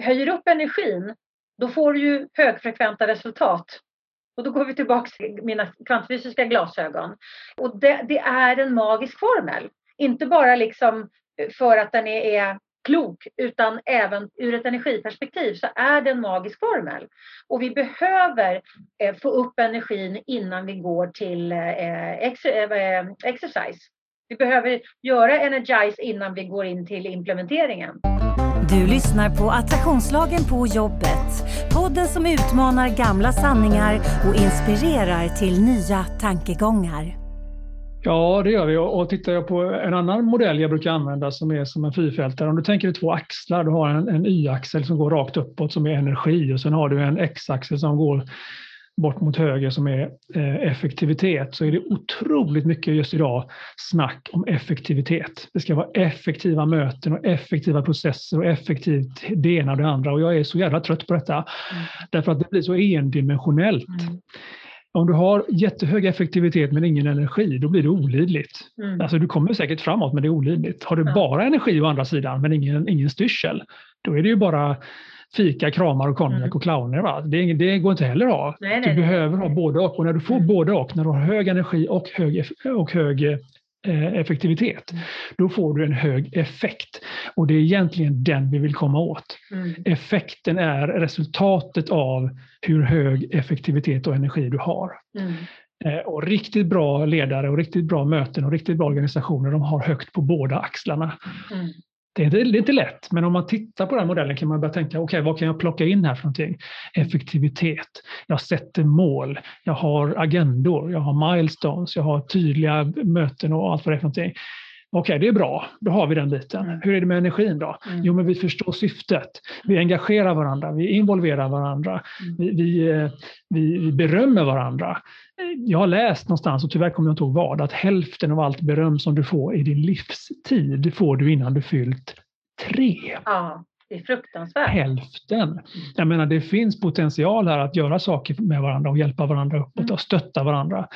höjer upp energin då får du ju högfrekventa resultat. Och då går vi tillbaka till mina kvantfysiska glasögon. Och det, det är en magisk formel. Inte bara liksom eh, för att den är, är klok, utan även ur ett energiperspektiv så är det en magisk formel. Och vi behöver eh, få upp energin innan vi går till eh, ex eh, exercise. Vi behöver göra energize innan vi går in till implementeringen. Du lyssnar på Attraktionslagen på jobbet. Podden som utmanar gamla sanningar och inspirerar till nya tankegångar. Ja, det gör vi. Och tittar jag på en annan modell jag brukar använda som är som en fyrfältare. Om du tänker dig två axlar, du har en, en y-axel som går rakt uppåt som är energi och sen har du en x-axel som går bort mot höger som är eh, effektivitet så är det otroligt mycket just idag snack om effektivitet. Det ska vara effektiva möten och effektiva processer och effektivt det ena och det andra och jag är så jävla trött på detta. Mm. Därför att det blir så endimensionellt. Mm. Om du har jättehög effektivitet men ingen energi, då blir det olidligt. Mm. Alltså du kommer säkert framåt men det är olidligt. Har du bara energi å andra sidan men ingen, ingen styrsel, då är det ju bara fika, kramar och konjak mm. och clowner. Va? Det, det, går inte heller att ha. Nej, nej, du nej. behöver ha både och. Och när du får mm. både och, när du har hög energi och hög, och hög eh, effektivitet, mm. då får du en hög effekt. Och det är egentligen den vi vill komma åt. Mm. Effekten är resultatet av hur hög effektivitet och energi du har. Mm. Eh, och riktigt bra ledare och riktigt bra möten och riktigt bra organisationer, de har högt på båda axlarna. Mm. Det är, inte, lätt, men om man tittar på den modellen kan man börja tänka, okej, okay, vad kan jag plocka in här för någonting? Effektivitet. Jag sätter mål. Jag har agendor. Jag har milestones. Jag har tydliga möten och allt vad det är för någonting. Okej, okay, det är bra. Då har vi den biten. Mm. Hur är det med energin då? Mm. Jo, men vi förstår syftet. Vi engagerar varandra. Vi involverar varandra. Mm. Vi, vi, eh, vi, vi berömmer varandra jag har läst någonstans, och tyvärr kommer jag inte ihåg vad, att hälften av allt beröm som du får i din livstid får du innan du fyllt tre. Ja, det är fruktansvärt. Hälften. Mm. Jag menar, det finns potential här att göra saker med varandra och hjälpa varandra uppåt mm. och stötta varandra.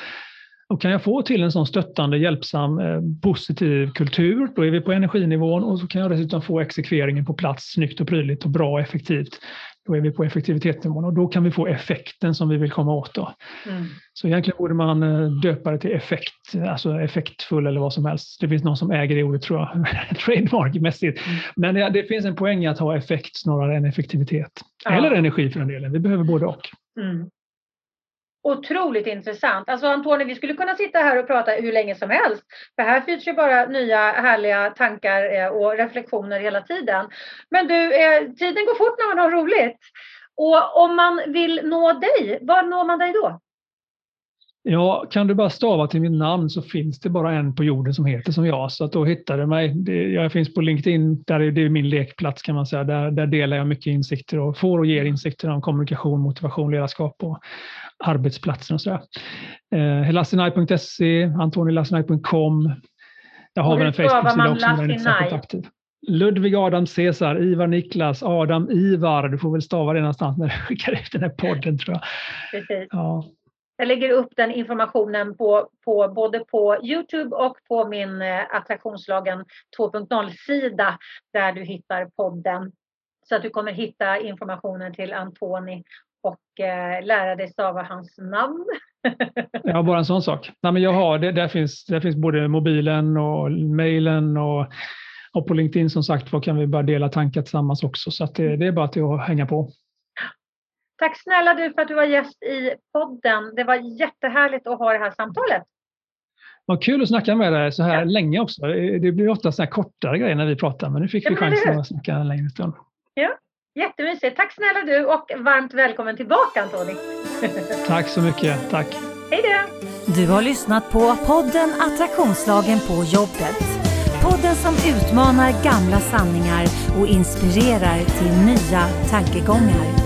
Och kan jag få till en sån stöttande, hjälpsam, eh, positiv kultur, då är vi på energinivån och så kan jag dessutom få exekveringen på plats snyggt och prydligt och bra och effektivt. Då är vi på effektivitetsnivån och då kan vi få effekten som vi vill komma åt. Mm. Så egentligen borde man eh, döpa det till effekt, alltså effektfull eller vad som helst. Det finns någon som äger det ordet tror jag, [LAUGHS] trademarkmässigt. Mm. Men det, det, finns en poäng i att ha effekt snarare än effektivitet. Ja. Eller energi för den delen. Vi behöver både och. Mm. Otroligt intressant. Alltså Antoni, vi skulle kunna sitta här och prata hur länge som helst. För här finns ju bara nya härliga tankar eh, och reflektioner hela tiden. Men du, eh, tiden går fort när man har roligt. Och om man vill nå dig, var når man dig då? Ja, kan du bara stava till mitt namn så finns det bara en på jorden som heter som jag, så att då hittar du mig. Jag finns på LinkedIn, där är det min lekplats kan man säga. Där, där delar jag mycket insikter och får och ger insikter om kommunikation, motivation, ledarskap och arbetsplatsen och sådär. Eh, lassinaj.se, antonilassinaj.com. Jag har väl en Facebook-sida också, men den är inte särskilt aktiv. Ludvig Adam Cesar, Ivar Niklas, Adam Ivar. Du får väl stava det någonstans när du [LAUGHS] skickar ut den här podden tror jag. Precis. Ja. Jag lägger upp den informationen på, på, både på Youtube och på min eh, Attraktionslagen 2.0-sida där du hittar podden. Så att du kommer hitta informationen till Antoni och eh, lära dig stava hans namn. [LAUGHS] ja, bara en sån sak. Nej, men jag har, det, där, finns, där finns både mobilen och mejlen och, och på LinkedIn som sagt var kan vi bara dela tankar tillsammans också. Så att det, det är bara till att hänga på. Tack snälla du för att du var gäst i podden. Det var jättehärligt att ha det här samtalet. Vad kul att snacka med dig så här ja. länge också. Det blir ofta så här kortare grejer när vi pratar, men nu fick ja, vi chansen att snacka en längre stund. Ja, jättemysigt. Tack snälla du och varmt välkommen tillbaka Antoni. [LAUGHS] Tack så mycket. Tack. Hej då. Du har lyssnat på podden Attraktionslagen på jobbet. Podden som utmanar gamla sanningar och inspirerar till nya tankegångar.